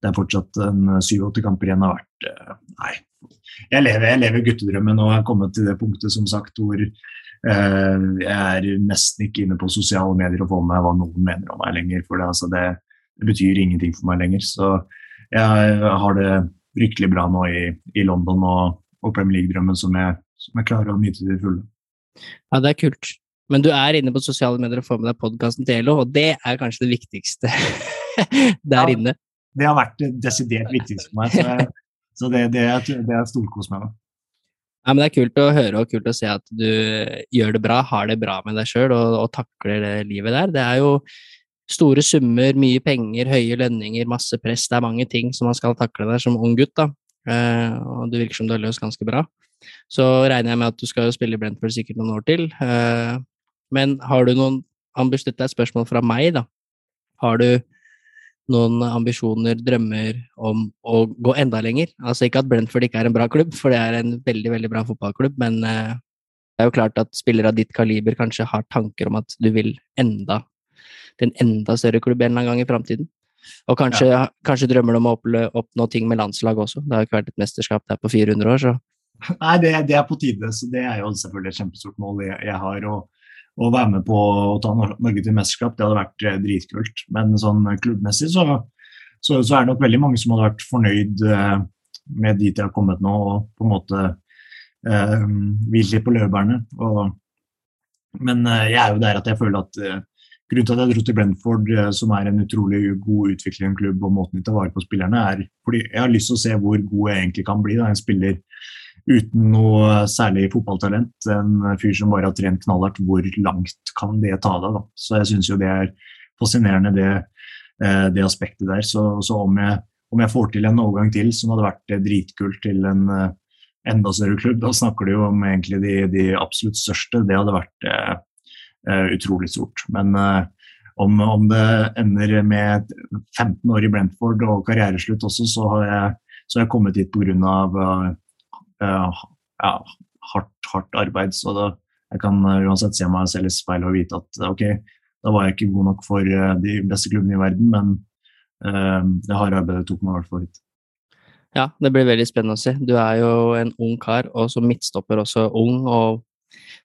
det er fortsatt en 7-8 kamper igjen, har vært eh, Nei. Jeg lever, jeg lever guttedrømmen og har kommet til det punktet som sagt hvor uh, jeg er nesten ikke inne på sosiale medier og får med meg hva noen mener om meg lenger. For det, altså, det, det betyr ingenting for meg lenger. Så jeg har det virkelig bra nå i, i London og, og Premier League-drømmen som, som, jeg klarer å nyte til fulle. Ja, det er kult. Men du er inne på sosiale medier og får med deg podkasten til ELO, og det er kanskje det viktigste der ja, inne. Det har vært det desidert viktigste for meg, så, jeg, så det, det, det er storkos med meg. Ja, men Det er kult å høre og kult å se at du gjør det bra, har det bra med deg sjøl og, og, takler det livet der. Det er jo store summer, mye penger, høye lønninger, masse press. Det er mange ting som man skal takle der som ung gutt. da. Eh, og det virker som du har løst ganske bra. Så regner jeg med at du skal spille i Brentford sikkert noen år til. Eh, men har du noen Dette er et spørsmål fra meg, da. Har du noen ambisjoner, drømmer om å gå enda lenger? Altså ikke at Brentford ikke er en bra klubb, for det er en veldig, veldig bra fotballklubb, men eh, det er jo klart at spillere av ditt kaliber kanskje har tanker om at du vil enda til en enda større klubb en eller annen gang i framtiden. Og kanskje, ja. kanskje, drømmer du om å oppnå ting med landslaget også. Det har jo ikke vært et mesterskap der på 400 år, så Nei, det, det, er på tide. så Det er jo selvfølgelig et kjempestort mål jeg, jeg har. Å, å være med på å ta Norge til mesterskap, det hadde vært eh, dritkult. Men sånn klubbmessig så, så, så, er det nok veldig mange som hadde vært fornøyd eh, med dit jeg har kommet nå, og på en måte eh, litt på laurbærene. Men eh, jeg er jo der at jeg føler at eh, Grunnen til at jeg dro til Brentford, eh, som er en utrolig god utviklingsklubb og måten de tar vare på spillerne, er fordi jeg har lyst til å se hvor god jeg egentlig kan bli. Da. En spiller uten noe særlig fotballtalent. En fyr som bare har trent knallhardt. Hvor langt kan det ta deg? Da? Så jeg syns jo det er fascinerende, det, eh, det aspektet der. Så, så om, jeg, om, jeg, får til en overgang til som hadde vært eh, dritkult til en enda større klubb, da snakker du jo om egentlig de, de absolutt største. Det hadde vært Eh, utrolig stort. Men eh, om, om, det ender med 15 år i Brentford og karriereslutt også, så har jeg, så har jeg kommet hit pga. Uh, ja, hardt, hardt arbeid. Så da, jeg kan uansett se meg selv i speilet og vite at ok, da var jeg ikke god nok for uh, de beste klubbene i verden, men uh, det harde arbeidet tok meg i hvert fall hit. Ja, det blir veldig spennende å se. Du er jo en ung kar, og som midtstopper også ung. og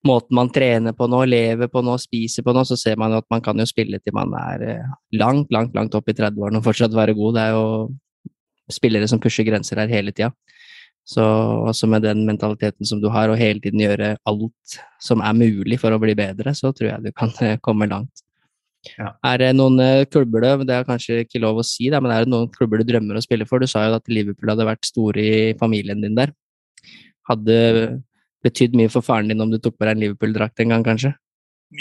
måten man trener på nå, lever på nå, spiser på nå, så ser man jo at man kan jo spille til man er eh, langt, langt, langt opp i 30-årene og fortsatt være god. Det er jo spillere som pusher grenser her hele tida. Så også med den mentaliteten som du har, og hele tiden gjøre alt som er mulig for å bli bedre, så tror jeg du kan eh, komme langt. Ja. Er det noen eh, klubber det, det er kanskje ikke lov å si, men er det noen klubber du drømmer å spille for? Du sa jo at Liverpool hadde vært store i familien din der. Hadde betydd mye for faren din om du tok på deg en Liverpool-drakt en gang, kanskje?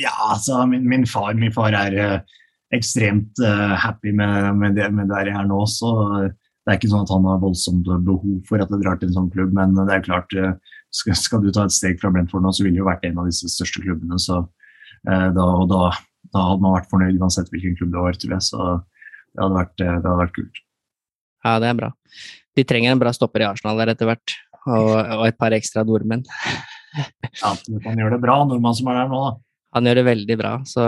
Ja, altså, min, min, far, min far er uh, ekstremt uh, happy med, med, det, med der jeg er nå. så Det er ikke sånn at han har voldsomt behov for at det drar til en sånn klubb, men det er klart uh, skal, skal, du ta et steg fra Brentford nå, så ville det jo vært en av disse største klubbene. så da, og da, da, hadde man vært fornøyd uansett hvilken klubb det var, tror jeg. Så det hadde vært, det hadde vært kult. Ja, det er bra. De trenger en bra stopper i Arsenal der etter hvert og, og et par ekstra nordmenn. ja, man gjør det bra, nordmann som er der nå, da. Han gjør det veldig bra, så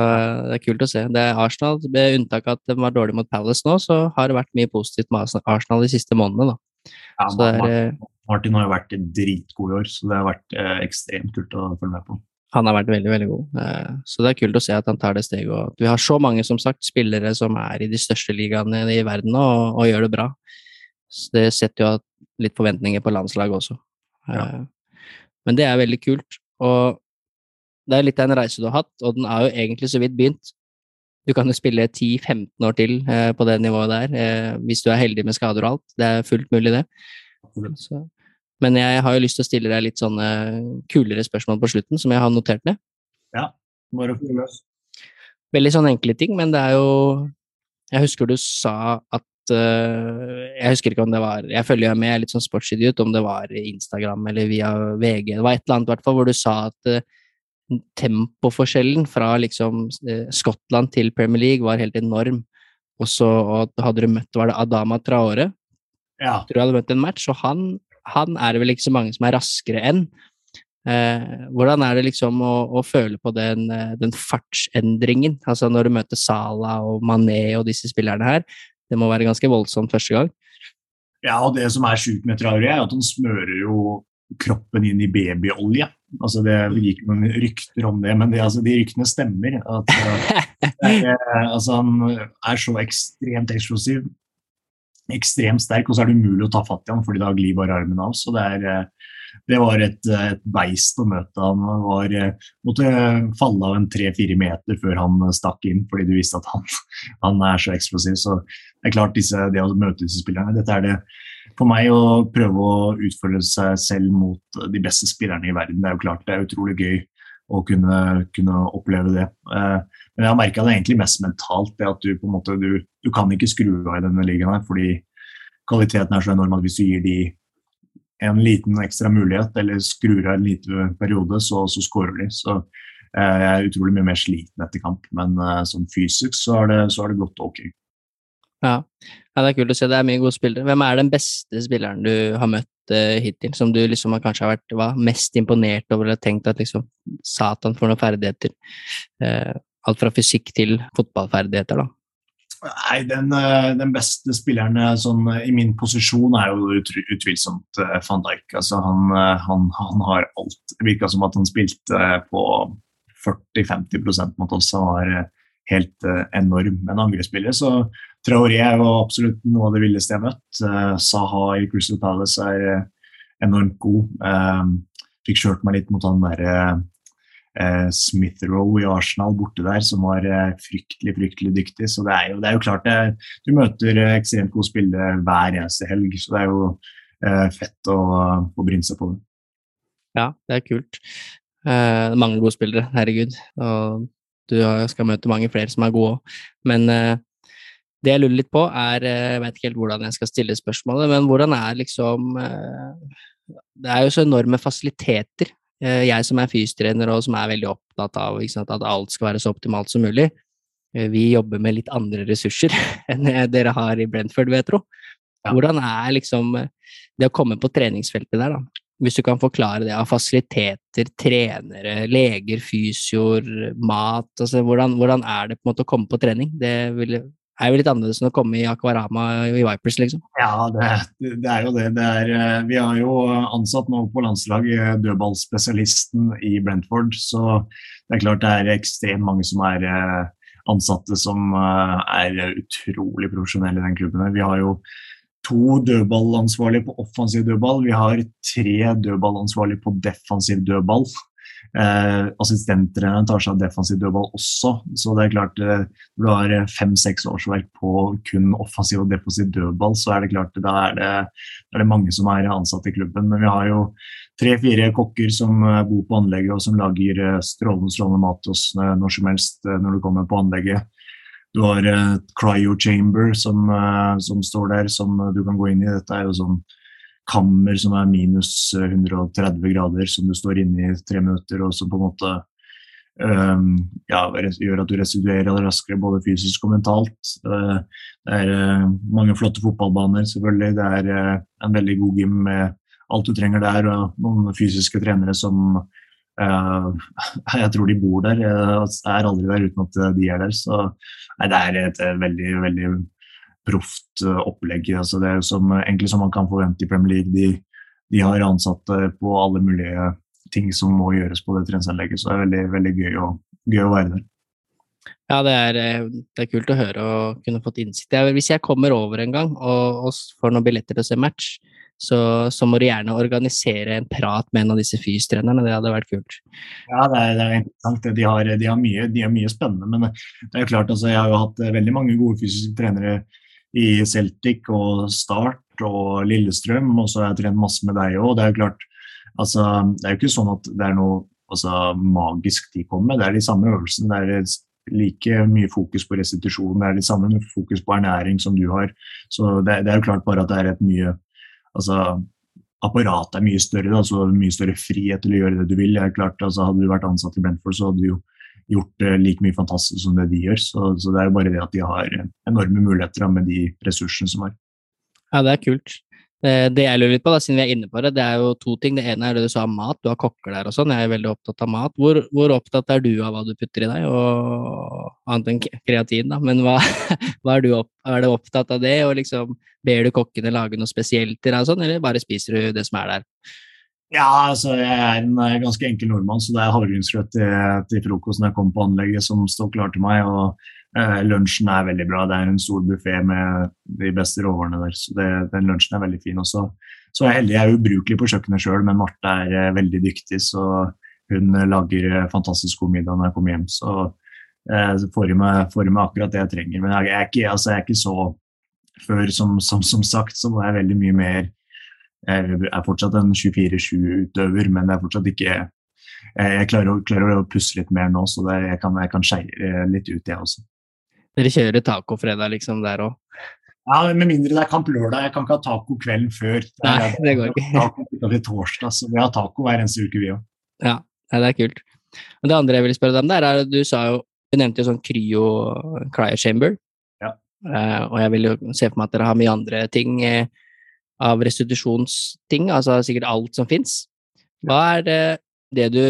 det er kult å se. Det er Arsenal, Med unntak av at de var dårlige mot Palace nå, så har det vært mye positivt med Arsenal de siste månedene. da. Ja, er, eh, Martin har jo vært dritgod i år, så det har vært eh, ekstremt kult å følge med på. Han har vært veldig veldig god, eh, så det er kult å se at han tar det steget. og Vi har så mange som sagt, spillere som er i de største ligaene i verden og, og gjør det bra. Så det setter jo litt forventninger på landslaget også. Ja. Eh, men det er veldig kult. Og det er litt av en reise du har hatt, og den er jo egentlig så vidt begynt. Du kan jo spille 10-15 år til eh, på det nivået der, eh, hvis du er heldig med skader og alt. Det er fullt mulig, det. Så. Men jeg har jo lyst til å stille deg litt sånne kulere spørsmål på slutten, som jeg har notert ned. Ja, bare få løs. Veldig sånne enkle ting, men det er jo Jeg husker du sa at uh, Jeg husker ikke om det var Jeg følger med, jeg er litt sånn sportsidiot, om det var Instagram eller via VG. Det var et eller annet hvert fall hvor du sa at uh, tempoforskjellen fra liksom eh, Skottland til Premier League var helt enorm. Og så hadde du møtt var det Adama Traore, Ja. tror jeg hadde møtt en match, og han, han er det vel ikke så mange som er raskere enn. Eh, hvordan er det liksom å, å føle på den, eh, den fartsendringen? Altså når du møter Sala og Mané og disse spillerne her. Det må være ganske voldsomt første gang. Ja, og det som er sjukt med Traoré, er at han smører jo kroppen inn i babyolje. Altså det gikk noen rykter om det, men det, altså, de ryktene stemmer. At, uh, er, altså, han er så ekstremt eksplosiv, ekstremt sterk, og så er det umulig å ta fatt i ham, fordi da glir bare armen av. Så det, er, uh, det var et, et beist å møte. Han var, måtte falle av en tre-fire meter før han stakk inn, fordi du visste at han, han er så eksplosiv. Så det er klart, disse, det å møte disse spillerne, dette er det for meg å prøve å utfordre seg selv mot de beste spillerne i verden. Det er jo klart det er utrolig gøy å kunne, kunne oppleve det. Eh, men jeg har merka det egentlig mest mentalt. det at Du på en måte, du, du kan ikke skru av i denne ligaen her, fordi kvaliteten er så enorm at hvis du gir de en liten ekstra mulighet, eller skrur av en liten periode, så, så skårer de. Så eh, jeg er utrolig mye mer sliten etter kamp, men som sånn fysisk så har det, så har det gått ok. Ja. ja, det er kult å se. Det er mye gode spillere. Hvem er den beste spilleren du har møtt uh, hittil, som du liksom har kanskje har vært hva, mest imponert over eller tenkt at liksom Satan får noen ferdigheter? Uh, alt fra fysikk til fotballferdigheter, da. Nei, den, den, beste spilleren sånn, i min posisjon er jo utvilsomt uh, van Dijk. Altså, han, han, han, har alt. Det virka som at han spilte på 40-50% mot oss. Han var helt enorm. Men angrepsspiller så Traoré var absolutt noe av det villeste jeg har møtt. Uh, Saha i Crystal Palace er uh, enormt god. Uh, fikk kjørt meg litt mot han derre uh, Smith-Row i Arsenal borte der, som var fryktelig fryktelig dyktig. Så det er jo, det er jo klart det, du møter ekstremt gode spillere hver eneste helg. Så det er jo fett å, å bryne seg på det. Ja, det er kult. mange gode spillere, herregud. Og du skal møte mange flere som er gode òg. Men det jeg lurer litt på, er eh, Jeg vet ikke helt hvordan jeg skal stille spørsmålet, men hvordan er liksom eh, Det er jo så enorme fasiliteter. Eh, jeg som er fysiotrener og som er veldig opptatt av sant, at alt skal være så optimalt som mulig, vi jobber med litt andre ressurser enn dere har i Brentford, vil jeg tro. Hvordan er liksom det å komme på treningsfeltet der, da? Hvis du kan forklare det av fasiliteter, trenere, leger, fysioer, mat altså hvordan, hvordan, er det på en måte å komme på trening? Det vil, er jo litt annerledes enn å komme i Akvarama i Vipers, liksom. Ja, det, det er jo det. det er, eh, vi har jo ansatt nå på landslaget eh, dødballspesialisten i Brentford, så det er klart det er ekstremt mange som er eh, ansatte som er utrolig profesjonelle i den klubben. Vi har jo to dødballansvarlige på offensiv dødball. Vi har tre dødballansvarlige på defensiv dødball. Eh, Assistenttreneren tar seg av defensiv dødball også. Så det er klart, eh, når du har eh, fem-seks årsverk på kun offensiv og defensiv dødball, så er det klart da er det, er det mange som er ansatt i klubben. Men vi har jo tre-fire kokker som eh, bor på anlegget og som lager strålende, strålende mat til oss når som helst når du kommer på anlegget. Du har et cryo chamber som, som, står der, som du kan gå inn i. Dette er jo sånn kammer som er minus 130 eh, grader, som du står inne i tre minutter, og som på en måte um, ja, gjør at du residuerer raskere både fysisk og mentalt. Uh, det er uh, mange flotte fotballbaner, selvfølgelig. Det er en veldig god gym med alt du trenger der, og noen fysiske trenere som jeg tror de bor der. Jeg er aldri der uten at de er der. Så nei, det er et veldig, veldig proft eh, opplegg. Altså det er som, egentlig som man kan forvente i Premier League. De, de, har ansatte på alle mulige ting som må gjøres på det treningsanlegget, så det er veldig, veldig gøy, å, gøy å være der. Ja, det er, eh, det er, kult å høre og kunne fått innsikt. Hvis jeg kommer over en gang og, og får noen billetter til å se match, så, så, må du gjerne organisere en prat med en av disse FYS-trenerne. Det hadde vært kult. Ja, det er, det er interessant. De har, de, har mye, de har, mye, spennende. Men det er jo klart, altså, jeg har jo hatt veldig mange gode fysiske trenere i Celtic og Start og Lillestrøm, og så har jeg trent masse med deg òg. Det er jo klart, altså, det er jo ikke sånn at det er noe altså, magisk de kommer med. Det er de samme øvelsene. Det er like mye fokus på restitusjon, det er de samme fokus på ernæring som du har. Så det, det er jo klart bare at det er et mye altså, apparatet er mye større, da, så mye større frihet til å gjøre det du vil. Jeg klart, altså, hadde du vært ansatt i Brentford, så hadde du jo gjort uh, like mye fantastisk som det de gjør. Så, så, det er jo bare det at de har enorme muligheter med de ressursene som er. Ja, det er kult. Eh, det jeg lurer litt på, da, siden vi er inne på det, det er jo to ting. Det ene er det du sa om mat. Du har kokker der og sånn. Jeg er veldig opptatt av mat. Hvor, hvor, opptatt er du av hva du putter i deg, og annet enn kreatin, da. Men hva, hva er du opp, er du opptatt av det, og liksom ber du kokkene lage noe spesielt til deg og sånn, eller bare spiser du det som er der? Ja, altså jeg er en eh, ganske enkel nordmann, så det er havregrynsgrøt til, til, frokost når jeg kommer på anlegget som står klar til meg. og eh, Lunsjen er veldig bra. Det er en stor buffé med de beste råvarene der. så det, Den lunsjen er veldig fin også. Så jeg er heldig. Jeg er ubrukelig på kjøkkenet sjøl, men Marte er eh, veldig dyktig. Så hun lager eh, fantastisk god middag når jeg kommer hjem. Så eh, får i meg, meg, akkurat det jeg trenger. Men jeg, jeg, er, ikke, altså, jeg er ikke så Før, som, som, som sagt, så var jeg veldig mye mer jeg er fortsatt en 24-7-utøver, men jeg er fortsatt ikke jeg klarer å, klarer å, pusse litt mer nå, så det, jeg kan, jeg kan skeie litt ut, jeg også. Dere kjører tacofredag liksom der òg? Ja, med mindre det er kamp lørdag. Jeg kan ikke ha taco kvelden før. Nei, det går ikke. Taco til torsdag, så vi har taco hver eneste uke, vi òg. Ja, det er kult. Og det andre jeg vil spørre deg om, der er du sa jo Du nevnte jo sånn cryo cryo chamber. Ja. Uh, og jeg vil jo se for meg at dere har mye andre ting uh, av restitusjonsting, altså sikkert alt som fins. Hva er det det du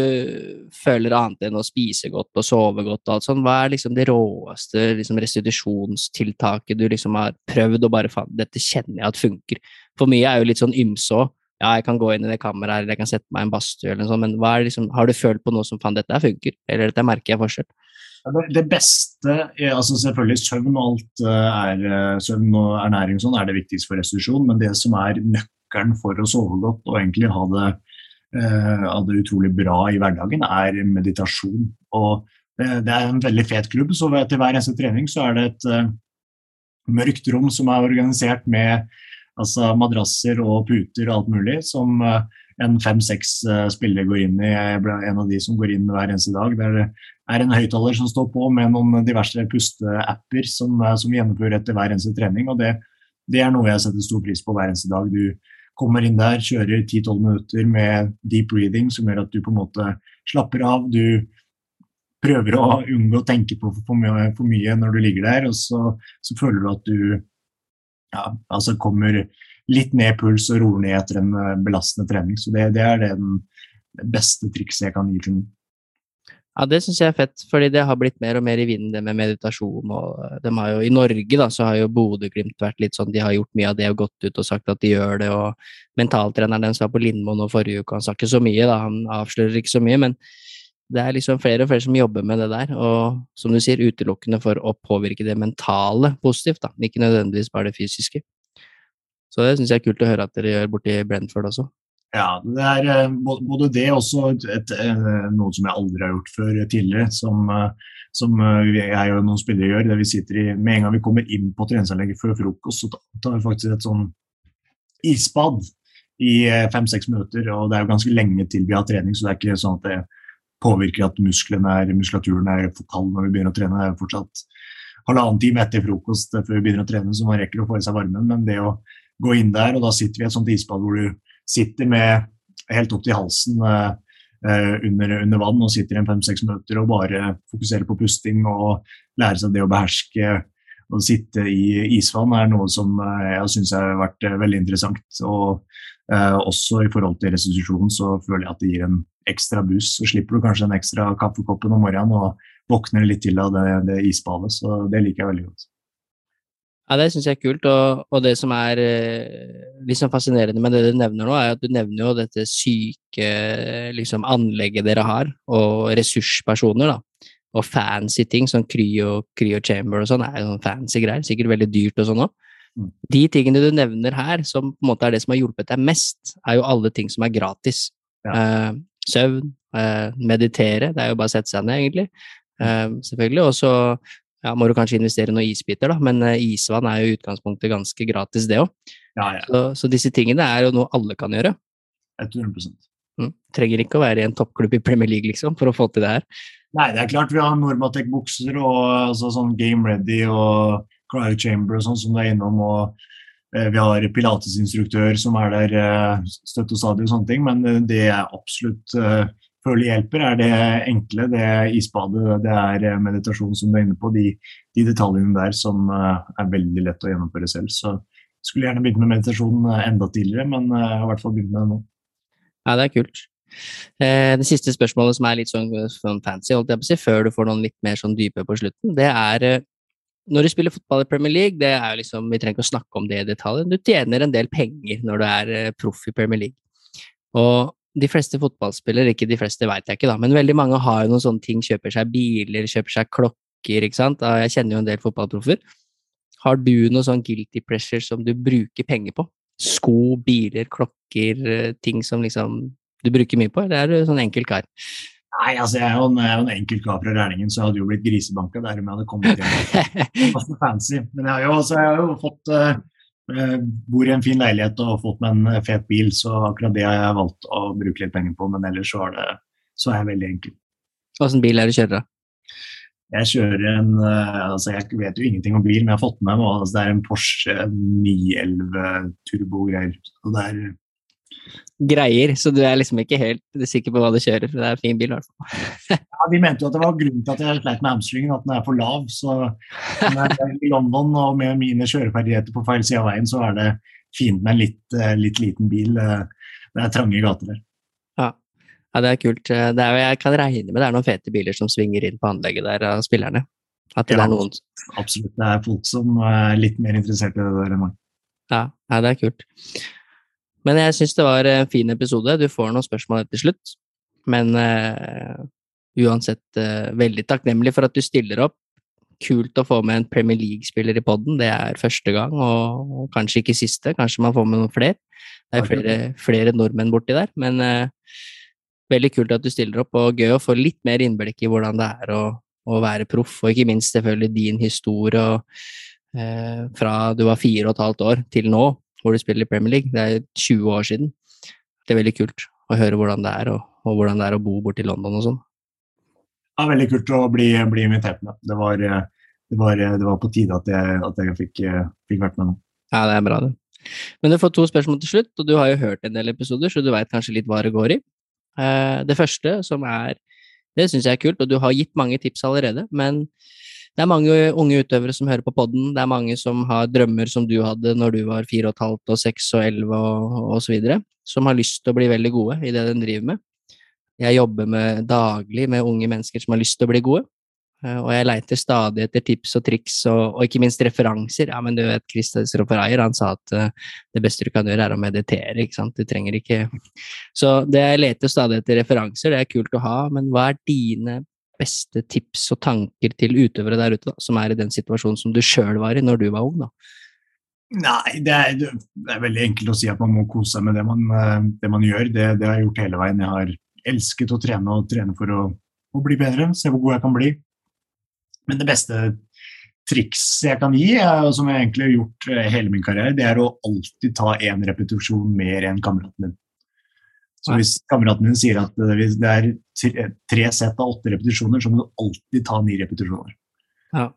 føler annet enn å spise godt og sove godt og alt sånt, hva er liksom det råeste liksom restitusjonstiltaket du liksom har prøvd og bare faen, dette kjenner jeg at funker? For mye er jo litt sånn ymse òg. Ja, jeg kan gå inn i det kammeret eller jeg kan sette meg i en badstue eller noe sånt, men liksom, har du følt på noe som faen, dette funker, eller dette merker jeg forskjell? Det beste, altså selvfølgelig Søvn og alt eh, er eh, søvn og ernæring sånn er det viktigste for restitusjon, men det som er nøkkelen for å sove godt og egentlig ha det Eh, av det utrolig bra i hverdagen, er meditasjon. Og det er en veldig fet klubb, så til hver eneste trening så er det et mørkt rom som er organisert med altså, madrasser og puter og alt mulig, som en fem-seks spillere går inn i. Jeg ble en av de som går inn hver eneste dag. Det er en høyttaler som står på med noen diverse pusteapper som, som gjennomfører etter hver eneste trening. og det, det er noe jeg setter stor pris på hver eneste dag. Du, kommer inn der, kjører 10-12 minutter med deep breathing, som gjør at du på en måte slapper av. Du prøver å unngå å tenke på for mye, for mye når du ligger der, og så, så føler du at du ja, altså kommer litt ned puls og roer ned etter en eh, belastende trening. Så det, det er det beste trikset jeg kan gi til noen. Ja, det syns jeg er fett, fordi det har blitt mer og mer i vinden, det med meditasjon. og eh, de har jo, I Norge da, så har jo Bodø-Glimt vært litt sånn, de har gjort mye av det og gått ut og sagt at de gjør det. og Mentaltreneren som var på Lindmo nå forrige uke, han sa ikke så mye, da, han avslører ikke så mye. Men det er liksom flere og flere som jobber med det der. Og som du sier, utelukkende for å påvirke det mentale positivt, da, ikke nødvendigvis bare det fysiske. Så det syns jeg er kult å høre at dere gjør borti Brentford også. Ja, det er eh, både det og også eh, noe som jeg aldri har gjort før tidligere, som, eh, som jeg og noen spillere gjør. der vi sitter i, Med en gang vi kommer inn på treningsanlegget før frokost, så tar vi faktisk et sånn isbad i fem-seks minutter. og Det er jo ganske lenge til vi har trening, så det er ikke sånn at det påvirker at er, muskulaturen er for kald når vi begynner å trene. Det er jo fortsatt halvannen time etter frokost før vi begynner å trene, så man rekker å få i seg varmen. Men det å gå inn der, og da sitter vi i et sånt isbad hvor du sitter med helt opp til halsen uh, under, under, vann og sitter i en fem-seks minutter og bare fokuserer på pusting og lærer seg det å beherske å sitte i isvann er noe som jeg syns har vært veldig interessant. Og uh, også i forhold til restitusjon så føler jeg at det gir en ekstra boost. Så slipper du kanskje den ekstra kaffekoppen om morgenen og våkner litt til av det, det isbadet. Så det liker jeg veldig godt. Ja, det syns jeg er kult. Og, og, det som er liksom fascinerende med det du nevner nå, er at du nevner jo dette syke liksom, anlegget dere har, og ressurspersoner, da. Og fancy ting, sånn cryo, cryo chamber og sånn, er jo fancy greier. Sikkert veldig dyrt og sånn òg. Mm. De tingene du nevner her, som på en måte er det som har hjulpet deg mest, er jo alle ting som er gratis. Ja. Uh, søvn, uh, meditere, det er jo bare å sette seg ned, egentlig. Uh, selvfølgelig. Og så ja, må du kanskje investere i noen isbiter, da, men uh, isvann er jo i utgangspunktet ganske gratis, det òg. Ja, ja. så, så, disse tingene er jo noe alle kan gjøre. 100 mm. Trenger ikke å være i en toppklubb i Premier League liksom, for å få til det her. Nei, det er klart vi har Normatec-bukser og altså, sånn Game Ready og Cryo Chamber og sånn som du er innom. og vi har pilatesinstruktør som er der støtt og stadig og sånne ting, men det er absolutt føler hjelper, er det enkle. Det er isbadet, det er meditasjon som du er inne på. De, de detaljene der som er veldig lett å gjennomføre selv. Så jeg skulle gjerne begynt med meditasjon enda tidligere, men jeg har i hvert fall begynt med det nå. Ja, det er kult. Eh, det siste spørsmålet som er litt sånn, sånn fancy, holdt jeg på å si, før du får noen litt mer sånn dype på slutten, det er eh, når du spiller fotball i Premier League, det er jo liksom, vi trenger ikke å snakke om det i detalj, du tjener en del penger når du er eh, proff i Premier League. Og de fleste fotballspillere, ikke de fleste veit jeg ikke, da, men veldig mange har jo noen sånne ting, kjøper seg biler, kjøper seg klokker, ikke sant. Jeg kjenner jo en del fotballproffer. Har du noe sånn guilty pressure som du bruker penger på? Sko, biler, klokker, ting som liksom du bruker mye på, eller er du sånn enkel kar? Nei, altså jeg er jo en, en enkel kar fra Rælingen, så jeg hadde jo blitt grisebanka der om jeg hadde kommet hjem. Fancy. Men jeg har jo, altså, jeg har jo fått uh, Bor i en fin leilighet og har fått meg en fet bil, så akkurat det har jeg valgt å bruke litt penger på. Men ellers så er, det, så er jeg veldig enkel. Hvilken bil er det du kjører, da? Jeg kjører en altså Jeg vet jo ingenting om bil, men jeg har fått med meg altså det er en Porsche 911 turbo-greier. Og det er greier, så du er liksom ikke helt sikker på hva du kjører. for Det er en fin bil, i hvert fall. ja, De mente jo at det var grunnen til at jeg sleit med hamstringen, at den er for lav. Så når jeg er i London og med mine kjøreferdigheter på feil side av veien, så er det fint med en litt, eh, litt liten bil. Det er trange gater der. Ja. ja, det er kult. Det er, jeg kan regne med det er noen fete biler som svinger inn på anlegget der av spillerne. At det ja, er noen Absolutt. Det er folk som er litt mer interessert i det der enn meg. Ja, ja, det er kult. Men jeg syns det var en fin episode. Du får noen spørsmål etter slutt. Men uh, uansett uh, veldig takknemlig for at du stiller opp. Kult å få med en Premier League-spiller i poden. Det er første gang, og, og, kanskje ikke siste. Kanskje man får med noen flere. Det er flere, flere nordmenn borti der. Men uh, veldig kult at du stiller opp, og gøy å få litt mer innblikk i hvordan det er å, å være proff, og ikke minst selvfølgelig din historie og, fra du var fire og et halvt år til nå hvor du spiller i Premier League. Det er 20 år siden. Det er veldig kult å høre hvordan det er, og, og hvordan det er å bo borti London og sånn. Ja, veldig kult å bli, bli invitert med. Det var, det, var, det var, på tide at jeg, at jeg fikk, fikk, vært med nå. Ja, det er bra, det. Men du får to spørsmål til slutt, og du har jo hørt en del episoder, så du veit kanskje litt hva det går i. Eh, det første, som er Det syns jeg er kult, og du har gitt mange tips allerede, men det er mange unge utøvere som hører på podden. Det er mange som har drømmer som du hadde når du var fire og et halvt og seks og elleve og, osv. som har lyst til å bli veldig gode i det de driver med. Jeg jobber med, daglig med unge mennesker som har lyst til å bli gode, eh, og jeg leiter stadig etter tips og triks og, og ikke minst referanser. Ja, men du vet, Christer Reier, han sa at uh, det beste du kan gjøre, er å meditere, ikke sant. Du trenger ikke Så det jeg leter stadig etter referanser, det er kult å ha, men hva er dine beste tips og tanker til utøvere der ute, da, som er i den situasjonen som du sjøl var i når du var ung? da? Nei, det er, det er, veldig enkelt å si at man må kose seg med det man, eh, det man gjør. Det, det, har jeg gjort hele veien. Jeg har elsket å trene og trene for å, å, bli bedre, se hvor god jeg kan bli. Men det beste trikset jeg kan gi, og som jeg egentlig har gjort eh, hele min karriere, det er å alltid ta én repetisjon mer enn kameraten din. Så hvis kameraten din sier at det er tre sett av åtte repetisjoner, så må du alltid ta ni repetisjoner. Ja.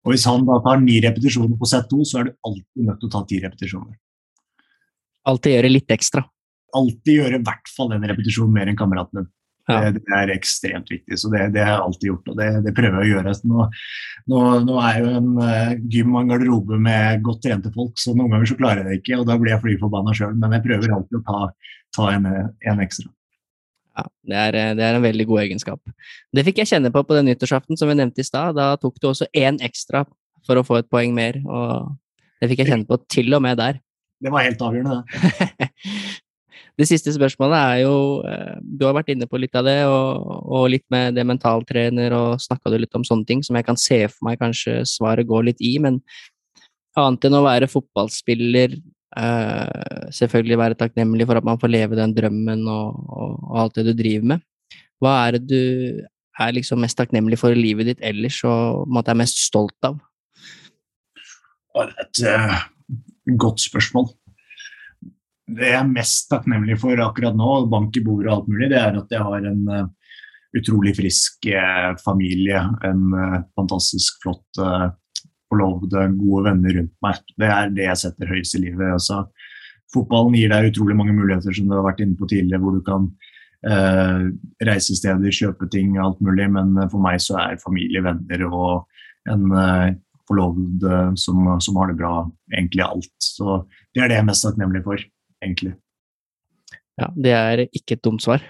Og hvis han da tar ni repetisjoner på sett to, så er du alltid nødt til å ta ti repetisjoner. Alltid gjøre litt ekstra. Alltid gjøre i hvert fall en repetisjon mer enn kameraten din. Ja. Det, det, er ekstremt viktig, så det, det, har jeg alltid gjort, og det, det prøver jeg å gjøre. Nå, nå, nå, er jo en uh, gym og en garderobe med godt trente folk, så noen ganger så klarer jeg det ikke, og da blir jeg fly forbanna sjøl, men jeg prøver alltid å ta, ta en, en, ekstra. Ja, det er, det er, en veldig god egenskap. Det fikk jeg kjenne på på den nyttårsaften som vi nevnte i stad. Da tok du også én ekstra for å få et poeng mer, og det fikk jeg kjenne på til og med der. Det var helt avgjørende, det. Det siste spørsmålet er jo eh, Du har vært inne på litt av det, og, og litt med det mentaltrener, og snakka du litt om sånne ting som jeg kan se for meg kanskje svaret går litt i, men annet enn å være fotballspiller, eh, selvfølgelig være takknemlig for at man får leve den drømmen og, og, og, alt det du driver med, hva er det du er liksom mest takknemlig for i livet ditt ellers, og måtte er mest stolt av? Det er et uh, godt spørsmål det jeg er mest takknemlig for akkurat nå, bank i bordet og alt mulig, det er at jeg har en uh, utrolig frisk uh, familie. En uh, fantastisk flott forlovede, gode venner rundt meg. Det er det jeg setter høyest i livet. Altså, fotballen gir deg utrolig mange muligheter, som du har vært inne på tidligere, hvor du kan reise steder, kjøpe ting, alt mulig. Men for meg så er familie, venner og en forloved som, som, har det bra, egentlig alt. Så det er det jeg er mest takknemlig for, egentlig. Ja, det er ikke et dumt svar.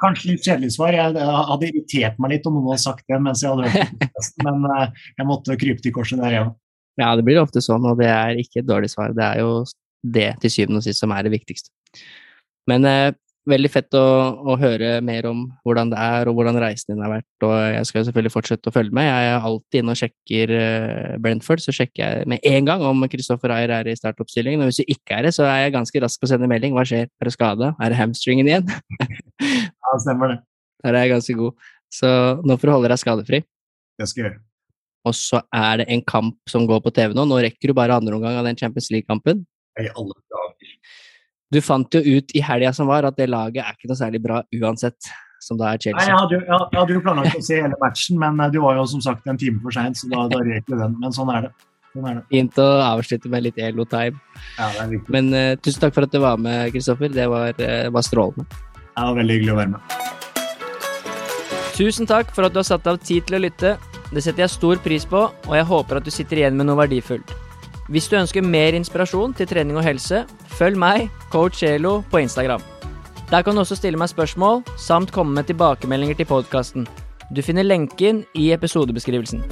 Kanskje litt kjedelig svar. Jeg hadde irritert meg litt om noen hadde sagt det mens jeg hadde hørt det, men eh, jeg måtte krype til korset der, jeg ja. Ja, det blir ofte sånn, og det er ikke et dårlig svar. Det er jo det til syvende og sist som er det viktigste. Men eh, veldig fett å, å, høre mer om hvordan det er, og hvordan reisen din har vært. Og jeg skal selvfølgelig fortsette å følge med. Jeg er alltid inne og sjekker uh, Brentford, så sjekker jeg med en gang om Kristoffer Ayer er i startoppstillingen. Og hvis du ikke er det, så er jeg ganske rask på å sende melding. Hva skjer? Er det skada? Er det hamstringen igjen? ja, stemmer det. Der er jeg ganske god. Så nå får du holde deg skadefri. Det skal gjøre. Og så er det en kamp som går på TV nå. Nå rekker du bare andre omgang av den Champions League-kampen. jeg alle dager. Du fant jo ut i helga som var, at det laget er ikke noe særlig bra uansett, som da er Chelsea. Nei, jeg hadde, jo, jeg hadde jo planlagt å se hele matchen, men eh, du var jo som sagt en time for seint, så da, da røk jo den. Men sånn er det. Sånn er. Fint å avslutte med litt elo-time. Ja, det er viktig. Men uh, tusen takk for at du var med, Kristoffer. Det var, uh, var strålende. Det var veldig hyggelig å være med. Tusen takk for at du har satt av tid til å lytte. Det setter jeg stor pris på, og jeg håper at du sitter igjen med noe verdifullt. Hvis du ønsker mer inspirasjon til trening og helse, følg meg, coach Elo, på Instagram. Der kan du også stille meg spørsmål, samt komme med tilbakemeldinger til podkasten. Du finner lenken i episodebeskrivelsen.